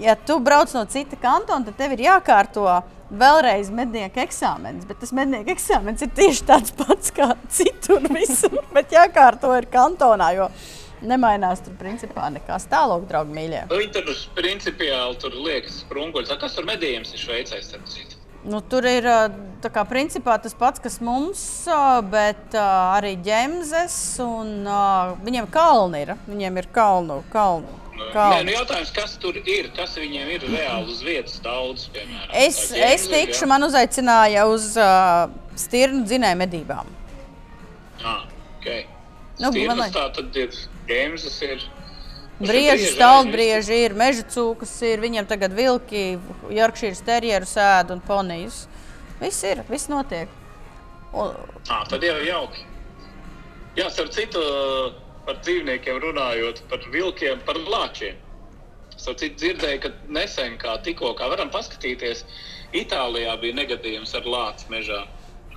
ja tu brauc no cita kantona, tad tev ir jākārto vēlreiz mednieku eksāmenis. Bet tas mednieku eksāmenis ir tieši tāds pats kā citur visur, bet jākārto ir kantonā. Jo Nemainās tur principā nekas tālāk, draugi mīļie. Viņi tur principiāli tur liekas sprunguļus. A, Kas tur medījums ir Šveicē? Nu, tur ir kā, principā, tas pats, kas mums, bet arī ģemzes. Un, viņiem kalni ir. Viņiem ir kalnu. kalnu. Nē, nu jautājums, kas tur ir? Kas viņiem ir reāli uz vietas daudz, piemēram? Es, Tā es tikšu, jā? man uzaicināja uz uh, stirnu dzinēju medībām. Ah, okay. Nu, Nu, man Stirnas tā tad ir, gēmzes ir. Brieži, brieži stalbrieži ir, meža cūkas ir, viņiem tagad vilki, Jorkšīras terjeru sēd un ponijas. Viss ir, viss notiek. Un, Ah, tad jau ir jauki. Jā, starp citu, par dzīvniekiem runājot, par vilkiem, par lāčiem. Citu, dzirdēju, ka nesen, kā tikko, kā varam paskatīties, Itālijā bija negadījums ar lācu mežā.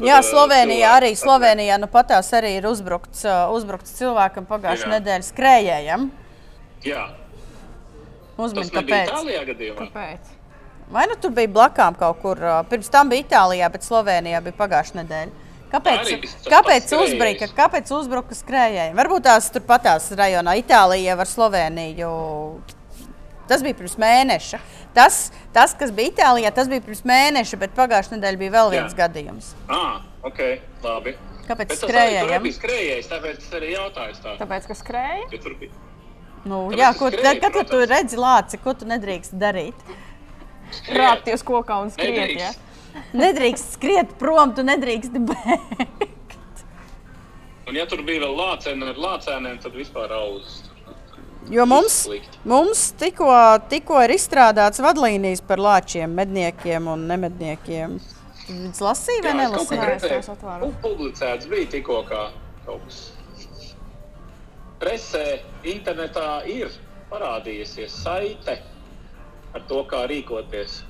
Jā, ā, Slovenijā arī, Slovenijā nu patās arī ir uzbrukts, uh, uzbrukts cilvēkam pagājušajā Jā. nedēļā skrējējam. Jā, Uzmin, tas nebija kāpēc. Itālijā gadījumā. Kāpēc? Vai nu tur bija blakām kaut kur? ā, Pirms tam bija Itālijā, bet Slovenijā bija pagājušā nedēļa. Kāpēc, kāpēc uzbruka, kāpēc uzbruka skrējēji? Varbūt tās tur patās rajonā, Itālijā ar Sloveniju. Tas bija pirms mēneša. Tas, tas, kas bija Itālijā, tas bija pirms mēneša, bet pagājušā nedēļa bija vēl viens Jā. gadījums. Ah, ok, labi. Kāpēc tas bija skrējējis, tāpēc es arī jautāju tā. Tāpēc, ka skrēja. Ja tur bija Nu, Tāpēc jā, ko, skrēju, tad, kad tu redzi lāci, ko tu nedrīkst darīt? Rāpties kokā un skriet. Ja? Nedrīkst. Skriet prom, tu nedrīkst bēgt. Un ja tur bija vēl lācēni ar lācēniem, tad vispār auzas. Jo mums, mums tikko, tikko ir izstrādāts vadlīnijas par lāčiem, medniekiem un nemedniekiem. Viņus lasīja vai Jā, es kaut nelasīja? Es redzēju. Publicēts bija tikko kā kaut kas. Presē, internetā ir parādījusies saite ar to, kā rīkoties.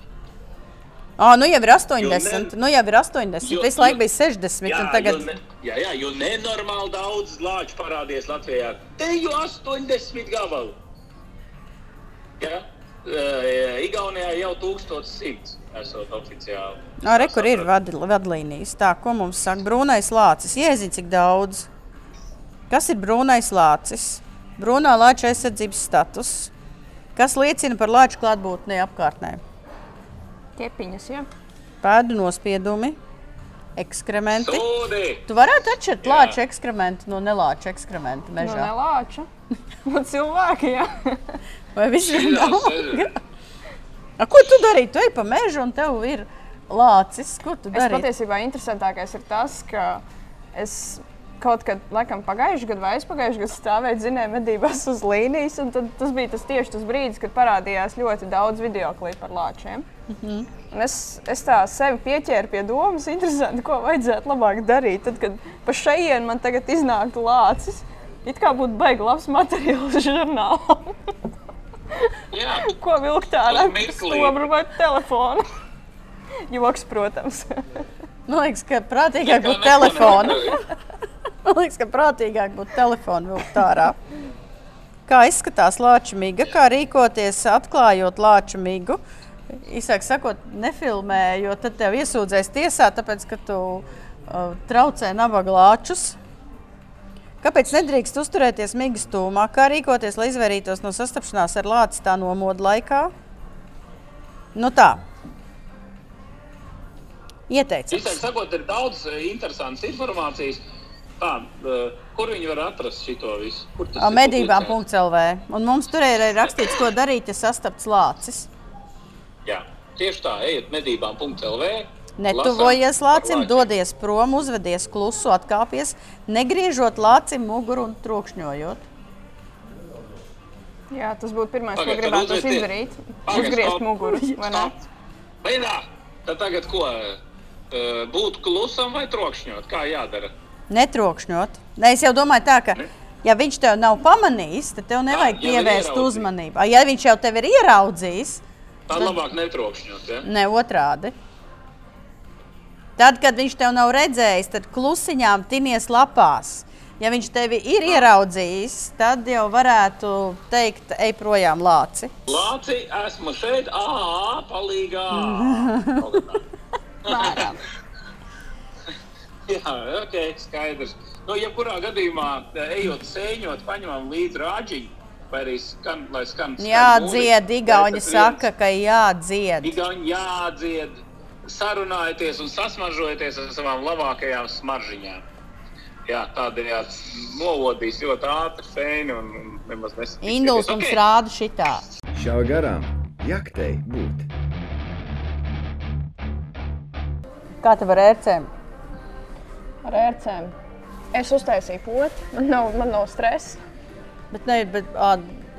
Ah, nu jau ir Jo 80, ne- nu jau ir 80. Jo- Visu laiku bija 60, Jā, tagad jo ne, jā, jā, jo nenormāli daudz lāču parādījās Latvijā. Te jau 80 gabalu. Jā, uh, Igaunijā jau 1100 esot oficiāli. Nā, re, kur ir vad, vadlīnijas. Tā, ko mums saka, brūnais lācis. Iezini, cik daudz. Kas ir brūnais lācis? Brūnā lāča aizsardzības status. Kas liecina par lāču klātbūtni apkārtnē? Tiepiņas, jā. Pēdu nospiedumi, ekskrementi. Sūdi! Tu varētu atšķirt lāča ekskrementu no nelāča ekskrementu Nu, mežā. nelāča. Nu, cilvēki, jā. Vai viss ir es- A, Ko tu dari? Tu ej pa mežu un tev ir lācis. Ko tu Es dari? patiesībā interesantākais ir tas, ka es kaut kad, laikam, pagājušajā gadā vai aizpagājušajā gadā stāvēju zinēju medībās uz līnijas, un tad tas bija tas tieši tas brīdis, kad parādījās ļoti daudz video klipu par lāčiem. Mhm. Un Es, es tā sevi pieķēru pie domas, interesanti, ko vajadzētu labāk darīt. Tad, kad pa šejien man tagad iznāktu lācis, it kā būtu baigi labs materiāls žurnālam. Jā, Ko vilkt ārā? Stobru vai telefonu? Joks, protams. Man liekas, ka prātīgāk būtu telefona. Man liekas, ka prātīgāk būtu telefonu vilkt ārā. Kā izskatās lāča miga, kā rīkoties, atklājot lāča migu. Īsāk sakot, nefilmē, jo tad tev iesūdzēs tiesā, tāpēc ka tu uh, traucē nabaga lāčus. Kāpēc nedrīkst uzturēties migas tūmā? Kā rīkoties, lai izvairītos no sastapšanās ar lāci tā nomoda laikā? Nu tā. Ieteicams. Īsāk sakot, ir daudz eh, interesantas informācijas. Tā, eh, kur viņi var atrast šo visu? Medībām.CLV. Un mums tur ir arī rakstīts, ko darīt, ja sastapts lācis. Jā, tieši tā, ejiet medībām.lv. Netuvojies lācim, dodies prom, uzvedies klusu, atkāpies, negriežot lācim muguru un trokšņojot. Jā, tas būtu pirmais, ko Pagaid, tad gribētu izdarīt. Uzgriezt muguru. vai ne? Tad tagad ko? Būt klusam vai trokšņot? Kā jādara? Netrokšņot. Ne, es jau domāju, tā, ka, ja viņš tev nav pamanījis, tad tev nevajag ja ir pievērst uzmanību. A, Ja viņš jau tevi ir ieraudzījis, Tā labāk netrokšņot. Ja? ne otrādi. Tad, kad viņš tev nav redzējis, tad klusiņām tinies lapās. Ja viņš tevi ir ieraudzījis, tad jau varētu teikt, ej projām, lāci. Lāci, esmu šeit, ah, palīgā. Jā, ok, skaidrs. Nu, jebkurā gadījumā, eh, ejot sēņot, paņemam līdzi rāģiņu, vai arī skan, lai skan. Jā, dzied, Igauni saka, ka jādzied. Igauni jādzied. sarunājaties un sasmaržojaties ar savām labākajām smaržiņām. Jā, tādējādi novodīs ļoti ātri fēni un nemaz nesaprot. Induls mums rāda šitā. Šā garām jaktei būt. Kā tev ar ērcēm? Ar ērcēm. Es uztaisīju poti, man nav, man nav stresa. Bet, ne, bet ā,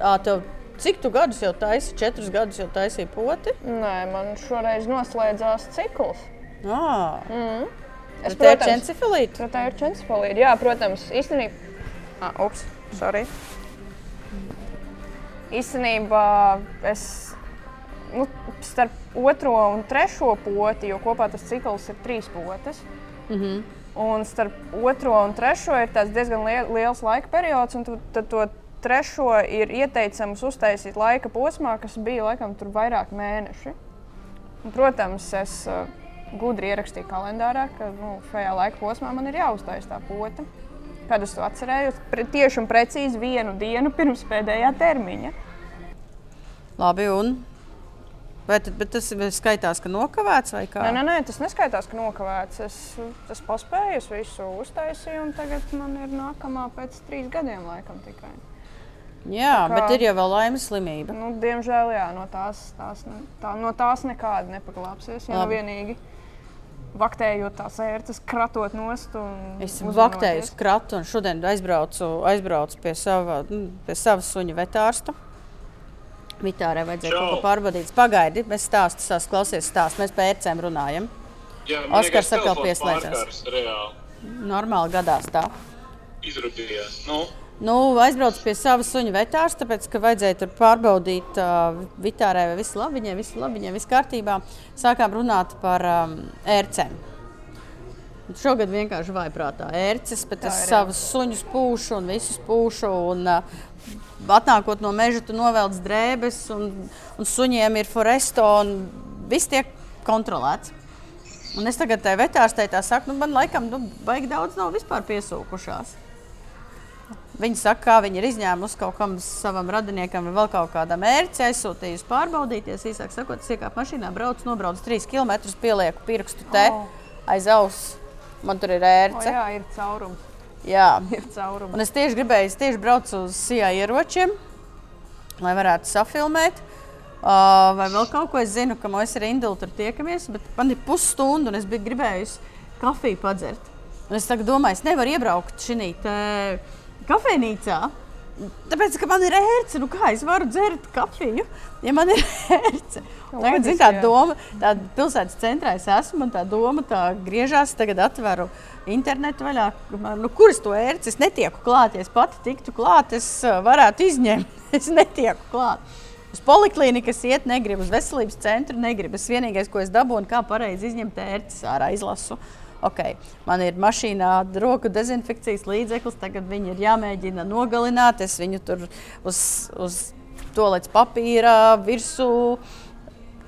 ā, tev, cik tu gadus jau taisi? Četrus gadus jau taisīji poti? Nē, man šoreiz noslēdzās cikls. Ah, Mm. es tev ir encefalīti. Tā ir čencefalīda. Jā, protams, īstenībā. Ah, ups, sorry. Īstenībā es nu, starp otro un trešo poti, jo kopā tas cikls ir trīs potes. Mm -hmm. Un starp otro un trešo ir diezgan lie- liels laika periods, un tad to trešo ir ieteicams uztaisīt laika posmā, kas bija laikam tur vairāk mēneši. Un, protams, es uh, gudri ierakstīju kalendārā, ka nu, šajā laika posmā man ir jāuztaisa tā pota. Kad es to atcerējos, tieši un precīzi vienu dienu pirms pēdējā termiņa. Labi, un? Vai tad, tas skaitās, ka nokavēts vai kā? Nē, nē, nē, tas neskaitās, ka nokavēts. Es, es paspēju, es visu uztaisīju, un tagad man ir nākamā pēc trīs gadiem, laikam, tikai. Jā, kā- bet ir jau vēl laimes slimība. Nu, diemžēl jā, no, tās, tās, ne- tā, no tās nekāda nepaglāpsies. Ja nu vienīgi vaktējot tās ērtas, kratot nost. Es vaktēju uz kratu un šodien aizbraucu, aizbraucu pie, sava, nu, pie savas suņa vetārsta. Vitārai vajadzēja kaut ko pārbaudīt. Pagaidi, mēs stāstu, stāstu, klausies stāstu. Mēs par ērcēm runājam. Jā, Oskars atkal pieslēdzās. Normāli gadās tā. izrūpījās. Nu, Nu, aizbraucu pie savas suņa vetārsta, tāpēc, ka vajadzēja tur pārbaudīt uh, vitārai, vai viss labi, viņai viss labi, viņai viss kārtībā. Sākām runāt par um, ērcēm. Šogad vienkārši vaiprātā ērces, bet Tā es savus suņus pūšu un visus pūšu. Un, uh, atnākot no meža, tu novelc drēbes, un, un suņiem ir foresto, un viss tiek kontrolēts. Un es tagad tai vetārstei tā saku, nu, man laikam, nu, baigi daudz nav vispār piesūkušās. Viņi saka, kā viņi ir izņēmuši kaut kam savam radiniekam vai vēl kaut kādam mērķim, aizsūtījusi pārbaudīties. Īsāk sakot, es iekāpu mašīnā, braucu, nobraucu 3 km, pielieku pirkstu te Oh. aiz auss. Man tur ir ērce. jā, ir caurums. Jā. Ir caurums. Un es tieši gribēju, es tieši braucu uz SIA ieročiem, lai varētu safilmēt. Uh, vai vēl kaut ko es zinu, ka mēs ar Indulu tur tiekamies, bet man ir pusstunda un es biju gribējusi kafiju padzert. Un es domāju, es nevaru iebraukt šajā kafejnīcā. Tāpēc, ka man ir ērce, nu kā es varu dzert kafiju, ja man ir ērce. Tagad, zin, tā doma, tā pilsētas centrā es esmu, man tā doma tā griežās, tagad atveru internetu vaļā. Nu, kur es to ērci? Es netieku klāt, ja es pati tiktu klāt, es varētu izņemt. Es netieku klāt. Uz poliklīnikas iet, negribu uz veselības centru, negribu. Es vienīgais, ko es dabūju, kā pareizi izņemt ērces ārā, izlasu. Okay. Man ir mašīnā roku dezinfekcijas līdzeklis, tagad viņi ir jāmēģina nogalināt. Es viņu tur uz, uz to līdz papīra virsū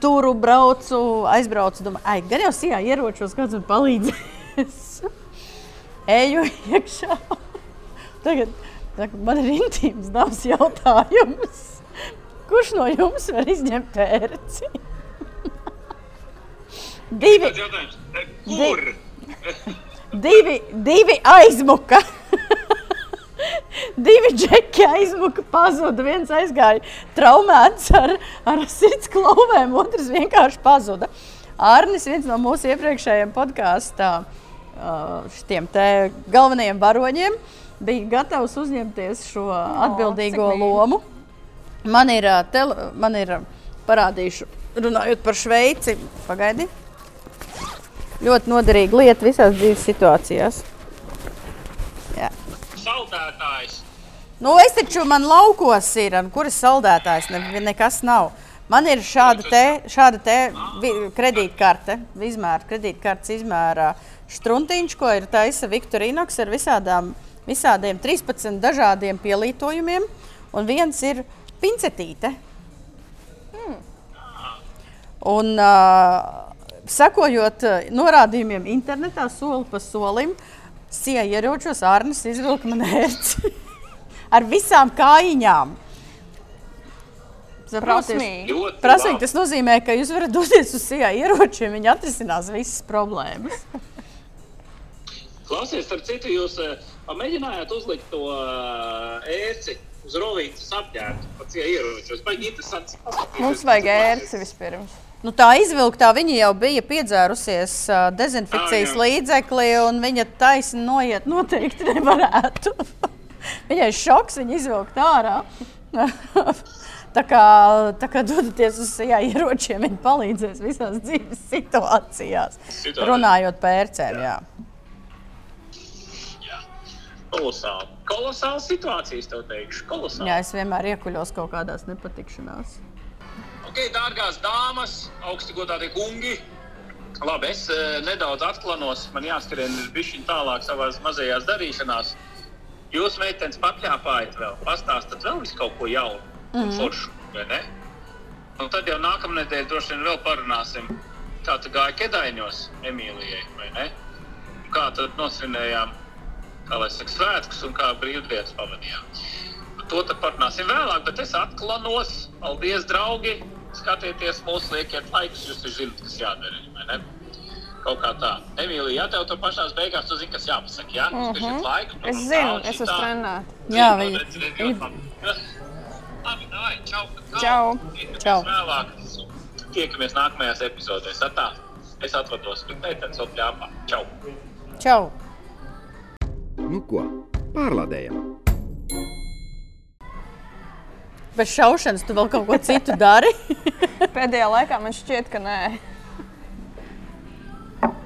turu braucu, aizbraucu. Domāju, ai, gan jau sijā ieročos, kāds man palīdzēs. Eju iekšā. Tagad saku, man ir intīms dabas jautājums. Kurš no jums var izņemt ērci? Divi, kur? divi, divi aizmuka. Divi džeki aizmuka, pazuda. Viens aizgāja traumēts ar, ar sirds klauvēm, otrs vienkārši pazuda. Arnis, viens no mūsu iepriekšējiem podkāstā, šiem galvenajiem varoņiem, bija gatavs uzņemties šo atbildīgo mīļi. lomu. Man ir, ā, tele, man ir parādīšu, runājot par Šveici, pagaidi. Ļoti noderīga lieta visās dzīves situācijās. Saldētājs. Nu, es taču man laukos ir, un kuras saldētājs ne, nekas nav. Man ir šāda te, šāda te kredītkarte, izmēra, kredītkartes izmēra struntiņš, ko ir taisa Viktorinoks ar visādām, visādiem 13 dažādiem pielietojumiem, un viens ir pincetīte. Un, uh, sakojot uh, norādījumiem internetā, soli pa solim, sija ieročos Arnēs izvilka man ērci ar visām kājiņām. Prasmīgi. Labi. tas nozīmē, ka jūs varat doties uz sijā ieročiem, viņi atrisinās visas problēmas. Klausies, starp citu, jūs uh, mēģinājāt uzlikt to uh, ērci uz rovītas apģērbu, pats ieročos. Baigi interesanti. paskatīties, Mums vajag ērci vispirms. Nu, tā izvilktā viņa jau bija piedzērusies uh, dezinfekcijas Ah, jā. līdzekli, un viņa taisni noiet noteikti nevarētu. Viņai šoks, viņa izvilkt ārā. tā kā, tā kā dodaties uz jā, ieročiem, viņi palīdzēs visās dzīves situācijās. Situācija. Runājot par ērcēm, jā. Jā. Kolosāli. Kolosāla situācija, es tev teikšu. Kolosāli. jā, es vienmēr iekuļos kaut kādās nepatikšanās. Ok, dārgās dāmas, augsti godātie kungi. Labi, es uh, nedaudz atklanos. Man jāskrien bišķiņ tālāk savās mazajās darīšanās. Jūs, meitenes, pakļāpājat vēl, pastāstat vēl visu kaut ko jaunu mm -hmm. foršu, vai ne? Un tad jau nākamā nedēļa droši vien vēl parunāsim, kā tu gāji kedaiņos Emīlijai, vai ne? Un kā tad nosvinējām, kā lai saka, svētkus un kā brīvdienas pavadījām. Par To tad parunāsim vēlāk, bet es atklanos. Paldies, draugi! Skatieties, mūsu liekiet laikus, jūs jau zināt, kas jādara. vai ne? Kaut kā tā. Emīlija, ja tev tur pašā beigās, tu zini, kas jāpasaka. Jā, mm -hmm. laiku, tur Es un zinu, tā un es esmu trenēta. Jā, viņa- ļoti labi. Davai, čau. Čau. Tiekamies Čau. Vēlāk. Tiekamies nākamajās epizodēs. Atā. Es atrados, bet meitenes vēl pļāpā. Čau! Čau! Nu ko, pārlādējam! Bez šaušanas tu vēl kaut ko citu dari. Pēdējā laikā man šķiet, ka nē.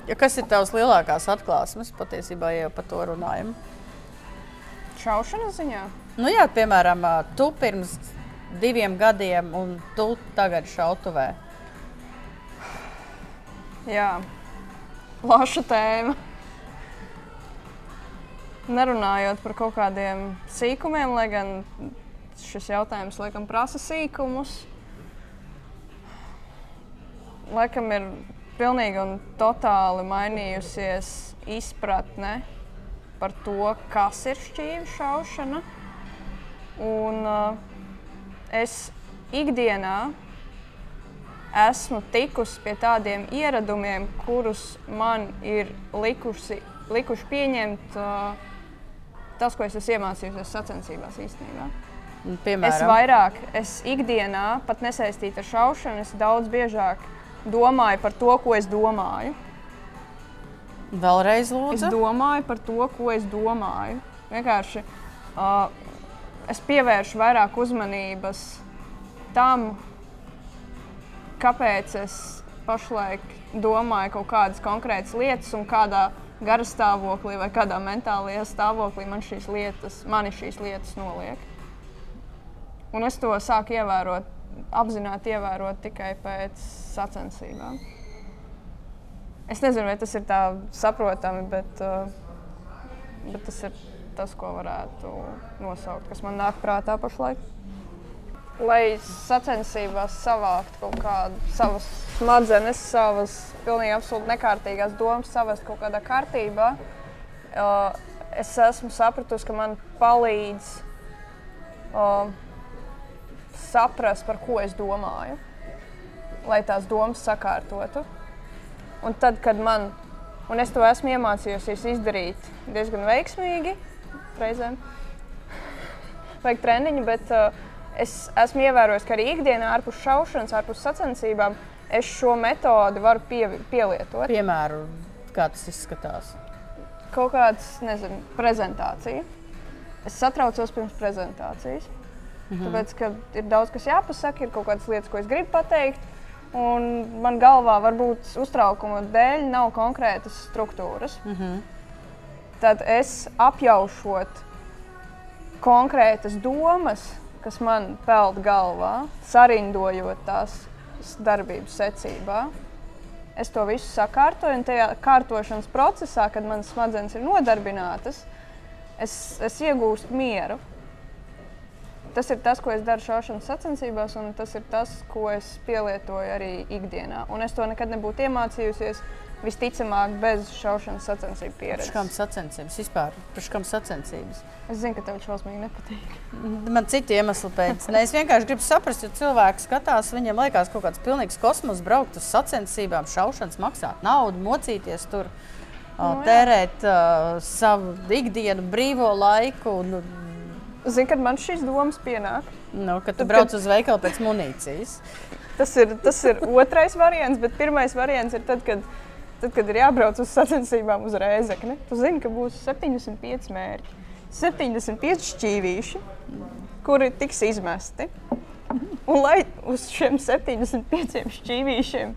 Ja kas ir tavs lielākās atklāsmes? Patiesībā jau par to runājam. Šaušanas ziņā. Nu, jā, piemēram, tu pirms diviem gadiem, un tu tagad šautavē. Jā, plaša tēma. Nerunājot par kaut kādiem sīkumiem, lai gan šis jautājums laikam prasa sīkumus. Laikam ir pilnīgi un totāli mainījusies izpratne par to, kas ir šķīvi šaušana. Un, uh, es ikdienā esmu tikusi pie tādiem ieradumiem, kurus man ir likusi, likuši pieņemt uh, tas, ko es esmu iemācījusies sacensībās īstenībā. Es Piemēram, vairāk, es ikdienā, pat nesaistīta ar šaušanu, es daudz biežāk domāju par to, ko es domāju. vēlreiz Es lūdzu. domāju par to, ko es domāju. Vienkārši uh, es pievēršu vairāk uzmanības tam, kāpēc es pašlaik domāju kaut kādas konkrētas lietas un kādā garā stāvoklī vai kādā mentālajā stāvoklī man šīs lietas, mani šīs lietas noliek. Un es to sāku ievērot, apzināti ievērot tikai pēc sacensībām. Es nezinu, vai tas ir tā saprotami, bet, uh, bet tas ir tas, ko varētu nosaukt, kas man nāk prātā pašlaik. Lai sacensībās savākt kaut kādu savas smadzenes, savas pilnīgi absolūti nekārtīgās domas, savest kaut kādā kārtībā, uh, es esmu sapratusi, ka man palīdz uh, saprast, par ko es domāju, lai tās domas sakārtotu. Un tad, kad man, un es to esmu iemācījusies izdarīt diezgan veiksmīgi, reizēm vajag treniņu, bet uh, es esmu ievērojis, ka arī ikdienā, ārpus šaušanas, ārpus sacensībām, es šo metodi varu pie, pielietot. Piemēru, kā tas izskatās. Kaut kāds, nezinu, prezentācija. Es satraucos pirms prezentācijas. -hmm. Tāpēc, ka ir daudz kas jāpasaka, ir kaut kādas lietas, ko es gribu pateikt. Un man galvā varbūt uztraukuma dēļ nav konkrētas struktūras. Mm -hmm. Tad es apjaušot konkrētas domas, kas man peld galvā, sarindojot tās darbības secībā. Es to visu sakārtoju, un tajā kārtošanas procesā, kad manas smadzenes ir nodarbinātas, es, es iegūstu mieru. Tas ir tas, ko es daru šaušanas sacensībās, un tas ir tas, ko es pielietoju arī ikdienā. Un es to nekad nebūtu iemācījusies, visticamāk bez šaušanas sacensību pieredzes. kam sacensības vispār? Priekš kam sacensības? Es zinu, ka tev šausmīgi nepatīk. Man citu iemeslu pēc. Ne, es vienkārši gribu saprast, jo cilvēks skatās, viņam liekas, kaut kāds pilnīgs kosmos, braukt uz sacensībām, šaušanas, maksāt naudu, mocīties tur, Nu, tērēt uh, savu ikdienu, brīvo laiku. Nu, Zini, kad man šīs domas pienāk. nu, kad tu Tad, brauc kad- uz veikalu pēc munīcijas. Tas ir, tas ir otrais variants, bet pirmais variants ir tad, kad, tad, kad ir jābrauc uz sacensībām uz Rēzekni. Tu zini, ka būs 75 mērķi, 75 šķīvīši, kuri tiks izmesti. Un, lai uz šiem 75 šķīvīšiem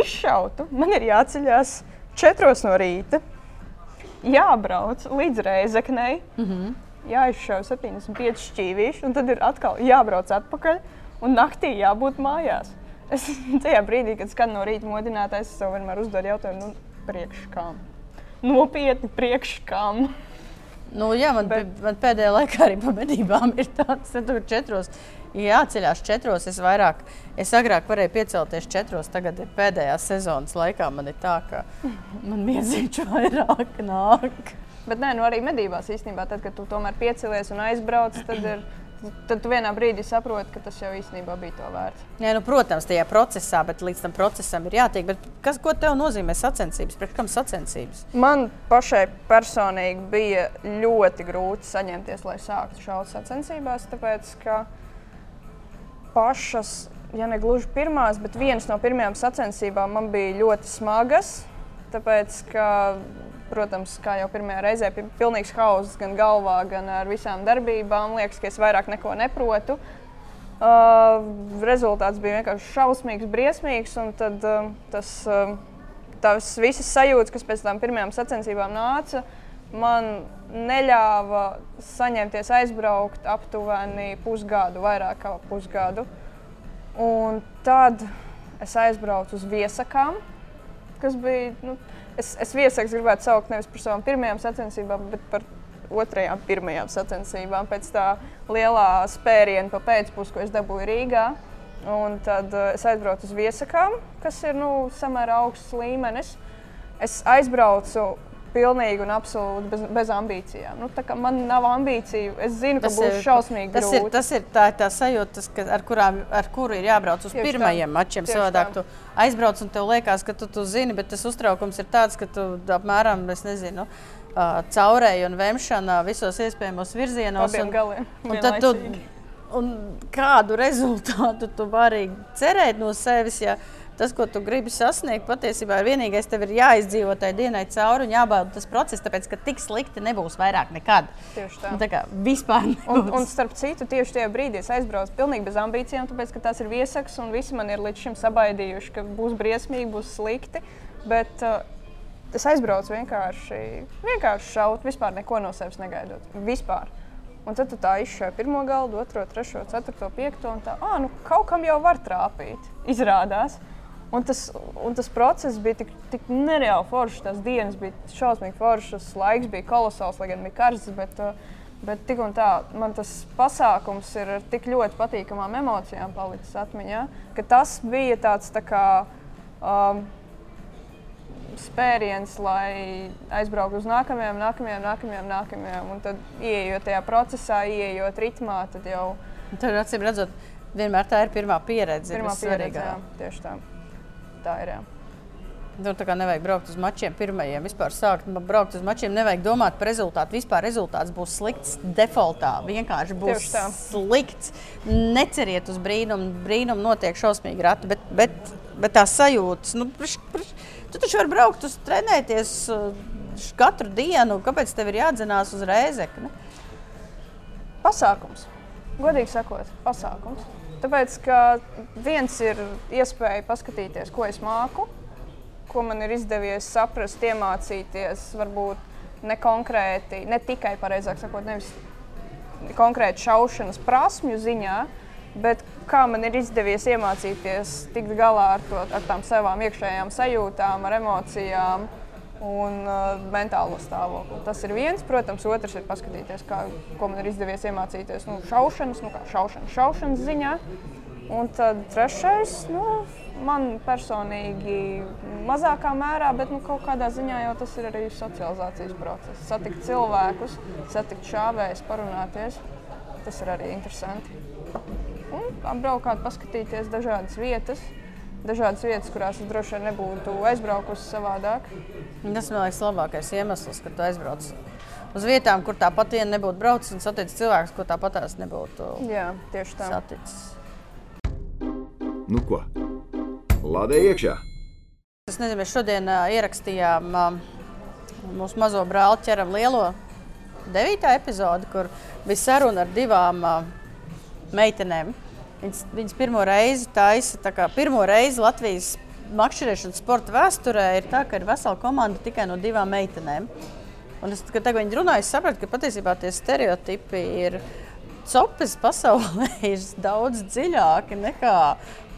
izšautu, man ir jāceļās 4 no rīta, jābrauc līdz Rēzeknei, jāizšauj 75 šķīvīši, un tad ir atkal jābrauc atpakaļ, un naktī jābūt mājās. Es tajā brīdī, kad skan no rīta modinātājs, es sev vienmēr uzdodu jautājumu, nu, priekš kam? Nopietni, priekš kam? Nu, jā, man, Bet- man pēdējā laikā arī pa medībām ir tāds, ka tur četros. Jāceļās četros. Es vairāk, es agrāk varēju piecelties četros. Tagad pēdējā sezonas laikā. Man ir tā, ka man miezīču vairāk nāk. Bet nē, nu arī medībās īstenībā, tad, kad tu tomēr piecelies un aizbrauc, tad, ir, tad tu vienā brīdī saproti, ka tas jau īstenībā bija to vērts. Jā, nu, protams, tajā procesā, bet līdz tam procesam ir jātiek. Bet kas, ko tev nozīmē sacensības? Priekš kam sacensības? Man pašai personīgi bija ļoti grūti saņemties, lai sāktu šaut sacensībās, tāpēc ka pašas, ja ne gluži pirmās, bet vienas no pirmajām sacensībām man bija ļoti smagas. Tāpēc, ka, protams, kā jau pirmajā reizē, bija pilnīgs hauss gan galvā, gan ar visām darbībām. Liekas, ka es vairāk neko neprotu. Uh, rezultāts bija vienkārši šausmīgs, briesmīgs. Tad, uh, tas, uh, tās visas sajūtas, kas pēc tam pirmajām sacensībām nāca, man neļāva saņemties aizbraukt aptuveni pusgadu, vairāk kā pusgadu. Un tad es aizbraucu uz viesakām, kas bija. Nu, es, es viesaks gribētu saukt nevis par savām pirmajām sacensībām, bet par otrajām pirmajām sacensībām. Pēc tā lielā spēriena pa pēcpusdienu, ko es dabūju Rīgā. Un tad uh, es aizbraucu uz viesakām, kas ir nu, samērā augsts līmenis. Es aizbraucu pilnīgi un absolūti bez, bez ambīcijām. Nu, tā man nav ambīciju, es zinu, ka Tas būs ir- šausmīgi Tas ir, grūti. tas ir tā, tā sajūta, tas, ka, ar, kurām, ar kuru ir jābrauc uz Tieši tā. pirmajiem mačiem. Tieši Savādāk tā. tu aizbrauc un tev liekas, ka tu, tu zini, bet tas uztraukums ir tāds, ka tu apmēram, nezinu, uh, caurēji un vemšana visos iespējamos virzienos. abiem un- galiem. Un tad tu, un kādu rezultātu tu vari cerēt no sevis, ja tas, ko tu gribi sasniegt, patiesībā ir vienīgais, tev ir jāizdzīvo tajā dienai cauri un jābauda tas process, tāpēc ka tik slikti nebūs vairāk nekad. Tieši tā. Nu, tā kā vispār Un, nebūs. un starp citu, tieši tajā brīdī es aizbraucu pilnīgi bez ambīcijām, tāpēc ka tas ir viesaks un visi man ir līdz šim sabaidījuši, ka būs briesmīgi, būs slikti. Bet uh, es aizbraucu vienkārši, vienkārši šaut, vispār neko no sevis negaidot. Vispār. Un tad tu tā izšāvi pirmo galdu, otro, trešo, ceturto, piekto. Un tā, ah, nu kaut kam jau var trāpīt. Izrādās. Un tas, un tas process bija tik, tik nereāli foršs. Tās dienas bija šausmīgi foršas, laiks bija kolosāls, lai gan bija karsts. Bet, uh, bet tik un tā, man tas pasākums ir ar tik ļoti patīkamām emocijām palicis atmiņā, ka tas bija tāds tā kā. Um, spēriens, lai aizbrauktu uz nākamajām, nākamajām, nākamajām, nākamajām. Un tad, ieejot tajā procesā, ieejot ritmā, tad jau Tur acīm redzot, vienmēr tā ir pirmā pieredze. ir pirmā pieredze. Jā, tieši tā. Tā ir. Jā. Tur tā kā nevajag braukt uz mačiem pirmajiem. Vispār sākt braukt uz mačiem, nevajag domāt par rezultātu. Vispār rezultāts būs slikts defaultā. Vienkārši būs slikts. Neceriet uz brīnumu. Brīnumu notiek šausmīgi rati, bet, bet, bet tā sajūtas. Nu, priš, priš, tu taču vari braukt uz trenēties uh, katru dienu. Kāpēc tev ir jādzenās uz rēzekni? Pasākums. Godīgi sakot, pasākums. Tāpēc, ka viens ir iespēja paskatīties, ko es māku, ko man ir izdevies saprast, iemācīties, varbūt ne konkrēti, ne tikai pareizāk sakot, nevis konkrēti šaušanas prasmju ziņā, bet kā man ir izdevies iemācīties tikt galā ar, to, ar tām savām iekšējām sajūtām, ar emocijām un uh, mentālo stāvokli. Tas ir viens, protams, otrs ir paskatīties, kā, ko man ir izdevies iemācīties nu, šaušanas, nu, šaušanas, šaušanas ziņā. Un tad trešais, nu, man personīgi mazākā mērā, bet nu, kaut kādā ziņā jau tas ir arī socializācijas process. Satikt cilvēkus, satikt šāvējus, parunāties. Tas ir arī interesanti. Un apbraukāt, paskatīties dažādas vietas. Dažādas vietas, kurās es droši vien nebūtu aizbraukusi savādāk. Tas man liekas, labākais iemesls, kad tu aizbrauc uz vietām, kur tāpat vien nebūtu braucis un saticis cilvēkus, ko tāpat tās nebūtu Jā, tieši tā. saticis. Nu ko? Lādē iekšā! Es nezinu, mēs šodien uh, ierakstījām uh, mūsu mazo brāli ķeram lielo devītā epizodi, kur bija saruna ar divām uh, meitenēm. Viņas, viņas pirmo reizi taisa, tā kā pirmo reizi Latvijas makšķerēšanas sporta vēsturē ir tā, ka ir vesela komanda tikai no divām meitenēm. Un es, kad viņi runāja, es sapratu, ka patiesībā tie stereotipi ir copes pasaulē ir daudz dziļāki nekā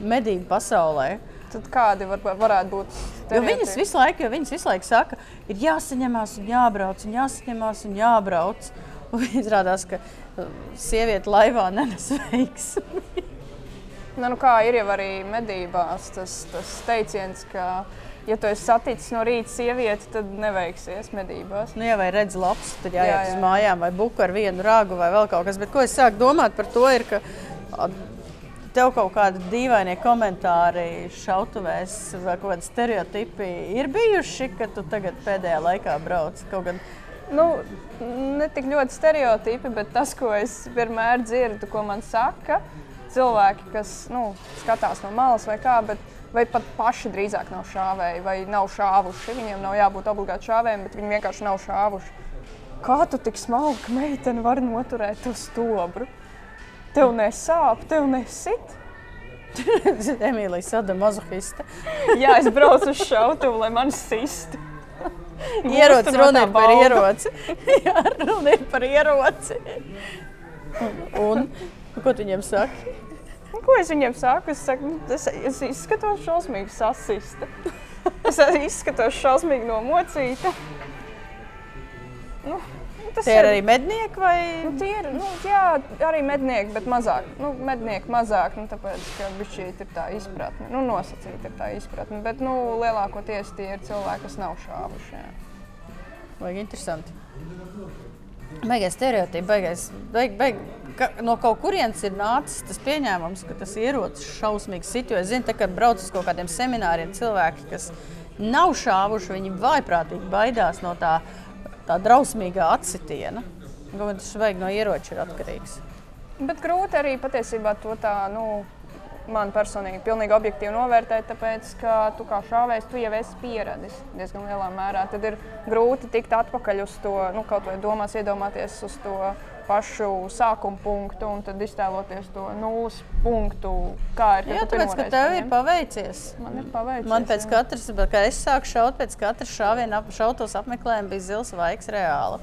medību pasaulē. Tad kādi var, varētu būt? Jo viņas visu laiku, jo viņas visu laiku saka, ir jāsaņemās un jābrauc, un jāsaņemās un jābrauc. Un izrādās, ka uh, sieviete laivā nenes veiksmi. Ne, nu kā ir jau arī medībās tas, tas teiciens, ka, ja tu esi saticis no rīta sievieti, tad neveiksies medībās. Nu, ja vai redz labs, tad jāiet Jā, jā, uz mājām vai buku ar vienu rāgu vai vēl kaut kas. Bet ko es sāku domāt par to, ir, ka tev kaut kādi dīvainie komentāri šautuvēs vai kaut kādi stereotipi ir bijuši, ka tu tagad pēdējā laikā brauc kaut gan. Nu, ne tik ļoti stereotipi, bet tas, ko es vienmēr dzirdu, ko man saka cilvēki, kas nu, skatās no malas vai kā, bet vai pat paši drīzāk nav šāvēji vai nav šāvuši. Viņiem nav jābūt obligāti šāvējiem, bet viņi vienkārši nav šāvuši. Kā tu tik smalka meitene vari noturēt to stobru? Tev nesāp, tev nesit. Emīlija Sada mazohiste. Jā, es braucu uz šautuvu, lai man sistu. Ierocis no tā ir par ieroci. Jā, runa ir par ieroci. Un ko tu viņiem saki? Nu, Ko es viņiem saku? Es, saku, nu, es, es izskatos šausmīgi sasista. Es izskatos šausmīgi nomocīta. Nu, tas Tie ir arī mednieki vai? Nu, tie ir nu, jā, arī mednieki, bet mazāk. Nu, mednieki mazāk, nu, tāpēc, ka šī ir tā izpratne. Nu, nosacīta ir tā izpratne. Bet nu, lielākoties tie ir cilvēki, kas nav šāvuši. Jā. Vajag interesanti. Baigais stereotips, baigais. Baig, baig, ka, no kaut kurienes ir nācis tas pieņēmums, ka tas ierocis šausmīgi sit. Jo es zinu, tā, ka brauc uz kaut kādiem semināriem cilvēki, kas nav šāvuši, viņi vaiprātīgi baidās no tā, tā drausmīgā atsitiena. Tas vajag no ieroča ir atkarīgs. Bet grūti arī patiesībā to tā, nu, man personīgi pilnīgi objektīvi novērtēt, tāpēc, ka tu kā šāvējs, tu jau esi pieradis diezgan lielā mērā. Tad ir grūti tikt atpakaļ uz to, nu, kaut vai domās, iedomāties uz to pašu sākuma punktu un tad iztēloties to nulles punktu, kā ir. Jā, tāpēc, ka tev ir paveicies. Man ir paveicies. Man pēc jā. katras, kad es sāku šaut, pēc katras šāviena ap, šautos apmeklējuma bija zils vaigs reāli.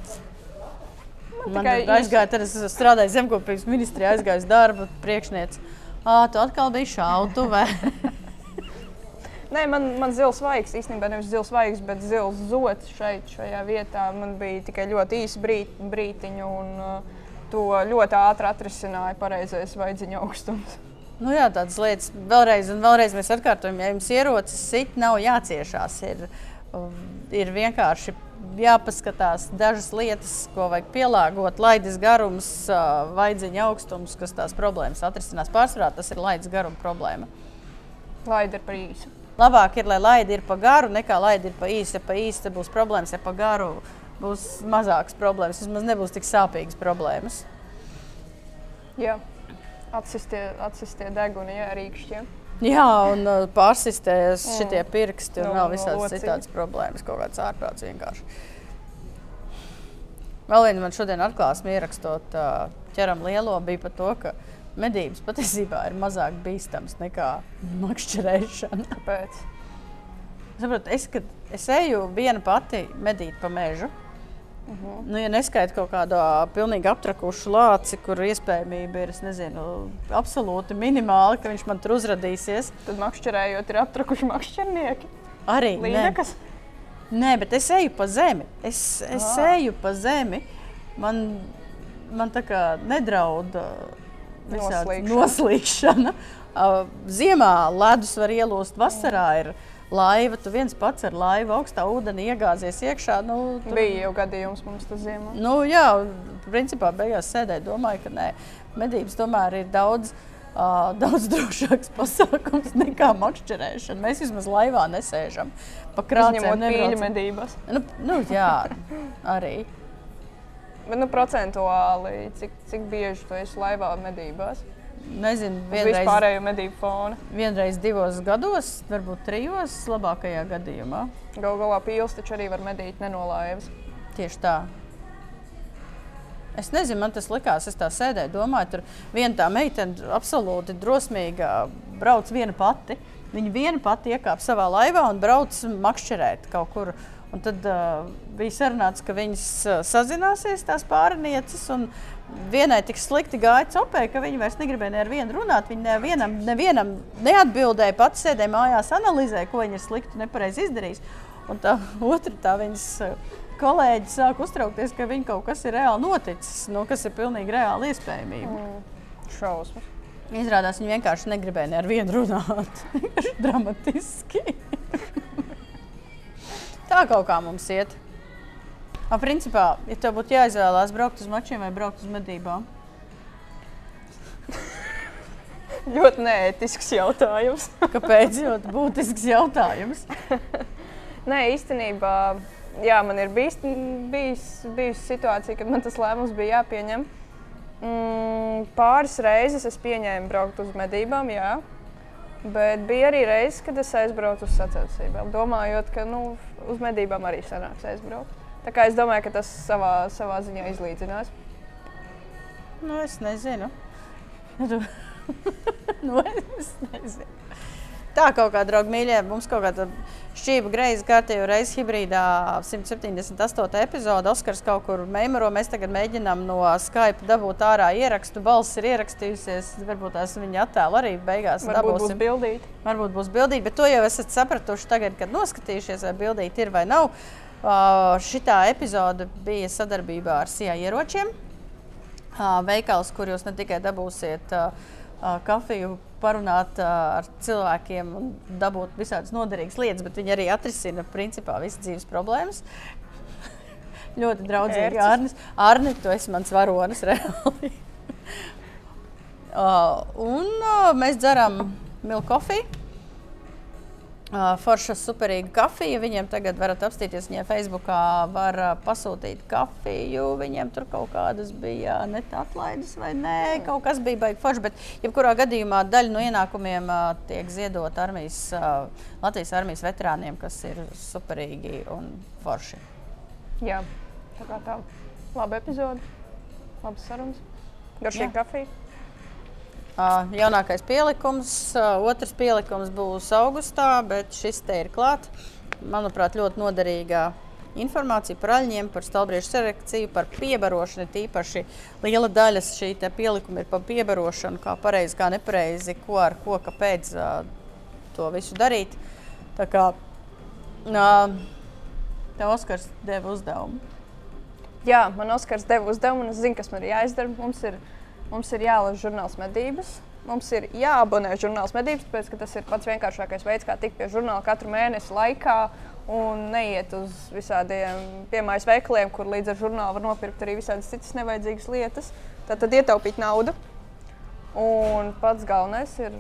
Man tikai tur aizgāja, tad es strādāju zemkopības ministrijā, aizgāju uz darbu, priekšniece. Ā, tu atkal biji šautuvē. Nē, man, man zils vaigs īstenībā nevis zils vaigs, bet zils zots šeit, šajā vietā. Man bija tikai ļoti īsa brīt, brītiņa, un uh, to ļoti ātri atrisināja pareizais vaidziņa augstums. nu, jā, tādas lietas vēlreiz un vēlreiz mēs atkārtojam, ja jums ierocis sit, nav jāciešās. Ir, um, ir vienkārši jāpaskatās dažas lietas, ko vajag pielāgot. Laidas garums, vaidziņa augstums, kas tās problēmas atrisinās. Pārsvarā tas ir laidas garuma problēma. Laida ir par īsu. Labāk ir, lai laida ir pa garu, nekā laida ir pa īsu. Ja pa īsu būs problēmas, ja pa garu būs mazākas problēmas. Vismaz nebūs tik sāpīgas problēmas. Jā. Atsistie, atsistie deguni, jā, rīkšķiem. Jā, un uh, pārsistējas Mm. šitie pirksti un No- vēl no visādas lociņa. citādas problēmas, kaut kāds ārprāts vienkārši. Vēl viena man šodien atklāsme ierakstot uh, ķeram lielo bija par to, ka medības patiesībā ir mazāk bīstams nekā makšķerēšana. Kāpēc? Saprot, es, kad es eju viena pati medīt pa mežu, uh Mhm. -huh. nu, ja neskaitu kaut kādu ā, pilnīgi aptrakušu lāci, kur iespējamība ir nezinu, absolūti minimāla, ka viņš man tur uzradīsies, Tad makšķerējot ir aptrakuši makšķernieki. arī nē. Līnekas. Nē, bet es eju pa zemi. Es, es Ah. eju pa zemi. Man, man tā kā nedraud uh, Noslīkšana. noslīkšana. Uh, Ziemā ledus var ielūst, vasarā ir laiva. Tu viens pats ar laivu augstā ūdenī iegāzies iekšā. Nu, tu, Bija jau gadījums mums tas ziemā. Nu, jā, principā beigās sēdēju, domāju, ka nē, medības tomēr ir daudz. Uh, daudz drošāks pasākums nekā makšķerēšana. Mēs vismaz laivā nesēžam. Pa krāpēm Izņemot pīļu nebraucam. medībās. Nu, nu, jā, arī. Bet nu, procentuāli, cik, cik bieži tu esi laivā medībās? Nezinu, vienreiz, vispārējo medību fona. vienreiz divos gados, varbūt trijos, labākajā gadījumā. Galu galā pīls taču arī var medīt nenolaivas. Tieši tā. Es nezinu, man tas likās, es tā sēdēju, domāju, tur viena tā meitene absolūti drosmīga brauc viena pati. Viņa viena pati iekāpa savā laivā un brauc makšķerēt kaut kur. Un tad uh, bija sarunāts, ka viņas uh, sazināsies, tās pārnieces. Vienai tik slikti gāja copē, ka viņa vairs negribēja ar vienu runāt. Viņa nevienam, nevienam neatbildēja, pats sēdēja mājās, analizēja, ko viņa ir slikti un nepareizi izdarījis. Un tā otra, tā viņas uh, kolēģi sāk uztraukties, ka viņa kaut kas ir reāli noticis, nu, kas ir pilnīgi reāli iespējamība. Mm. Šausmas. Izrādās, viņa vienkārši negribēja ne ar vienu runāt. Dramatiski. Tā kaut kā mums iet. A, principā, ja tev būtu jāizvēlās braukt uz mačiem vai braukt uz medībām, Ļoti neētisks jautājums. kāpēc? Ļoti būtisks jautājums. Nē, īstenībā, jā, man ir bijis, bijis, bijusi situācija, kad man tas lēmums bija jāpieņem. Mm, pāris reizes es pieņēmu braukt uz medībām, jā. Bet bija arī reizes, kad es aizbraucu uz sacensībām, domājot, ka nu, uz medībām arī sanāks aizbraukt. Tā kā es domāju, ka tas savā, savā ziņā izlīdzinās. Nu, es nezinu. Nu, nu, es nezinu. Tā kaut kā, draugi, mīļie, mums kaut kāda šķība greizi kārtējo reizi hibrīdā 178. epizode. Oskars kaut kur meimaro. Mēs tagad mēģinām no Skype dabūt ārā ierakstu. Balss ir ierakstījusies. Varbūt tās viņa attēlu arī beigās Varbūt būs dabūsim. bildīti. Varbūt būs bildīti, bet to jau esat sapratuši tagad, kad noskatījušies, vai bildīti ir vai nav. Šitā epizode bija sadarbībā ar SIA ieročiem. Veikals, kur jūs ne tikai dabūsiet kafiju, parunāt ar cilvēkiem un dabūt visādas noderīgas lietas, bet viņi arī atrisina principā visas dzīves problēmas. Ļoti draudzīgi. Arnis, Arni, tu esi mans varonis reāli. uh, un uh, mēs dzeram milku kofiju. Uh, Forša superīga kafija. Viņiem tagad varat apstīties viņiem Facebookā, var pasūtīt kafiju. Viņiem tur kaut kādas bija net atlaides vai nē, kaut kas bija baigi forši. Bet, jebkurā gadījumā, daļa no ienākumiem tiek ziedot armijas, Latvijas armijas veterāniem, kas ir superīgi un forši. Jā, tā kā tā. Laba epizode, labas sarunas, garšīga kafija. Uh, jaunākais pielikums, uh, otrs pielikums būs augustā, bet šis te ir klāts. Manuprāt, ļoti noderīga informācija par aļņiem, par stalbriešu selekciju, par piebarošanu. Tīpaši liela daļa šī pielikuma ir par piebarošanu, kā pareizi, kā nepareizi, ko ar ko, kāpēc uh, to visu darīt. Tā kā tev Oskars deva uzdevumu. Jā, man Oskars deva uzdevumu, un es zinu, kas man ir jāizdara. Mums ir, mums ir jālasa žurnāls medības. Mums ir jāabonē žurnāls medības, tāpēc tas ir pats vienkāršākais veids, kā tikt pie žurnāla katru mēnesi laikā un neiet uz visādiem piemājas veikaliem, kur līdz ar žurnālu var nopirkt arī visādas citas nevajadzīgas lietas. Tad, tad ietaupīt naudu. Un pats galvenais ir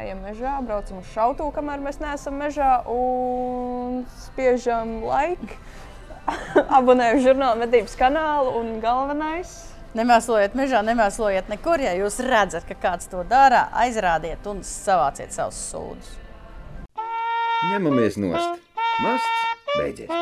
ejam mežā, braucam uz šautu, kamēr mēs neesam mežā un spiežam laiku. Abonējam žurnāla medības kanālu un galvenais. Nemēslojiet mežā, nemēslojiet nekur. Ja jūs redzat, ka kāds to dara, aizrādiet un savāciet savus sūdus. Ņemamies nost! Mākslinieks beidzies!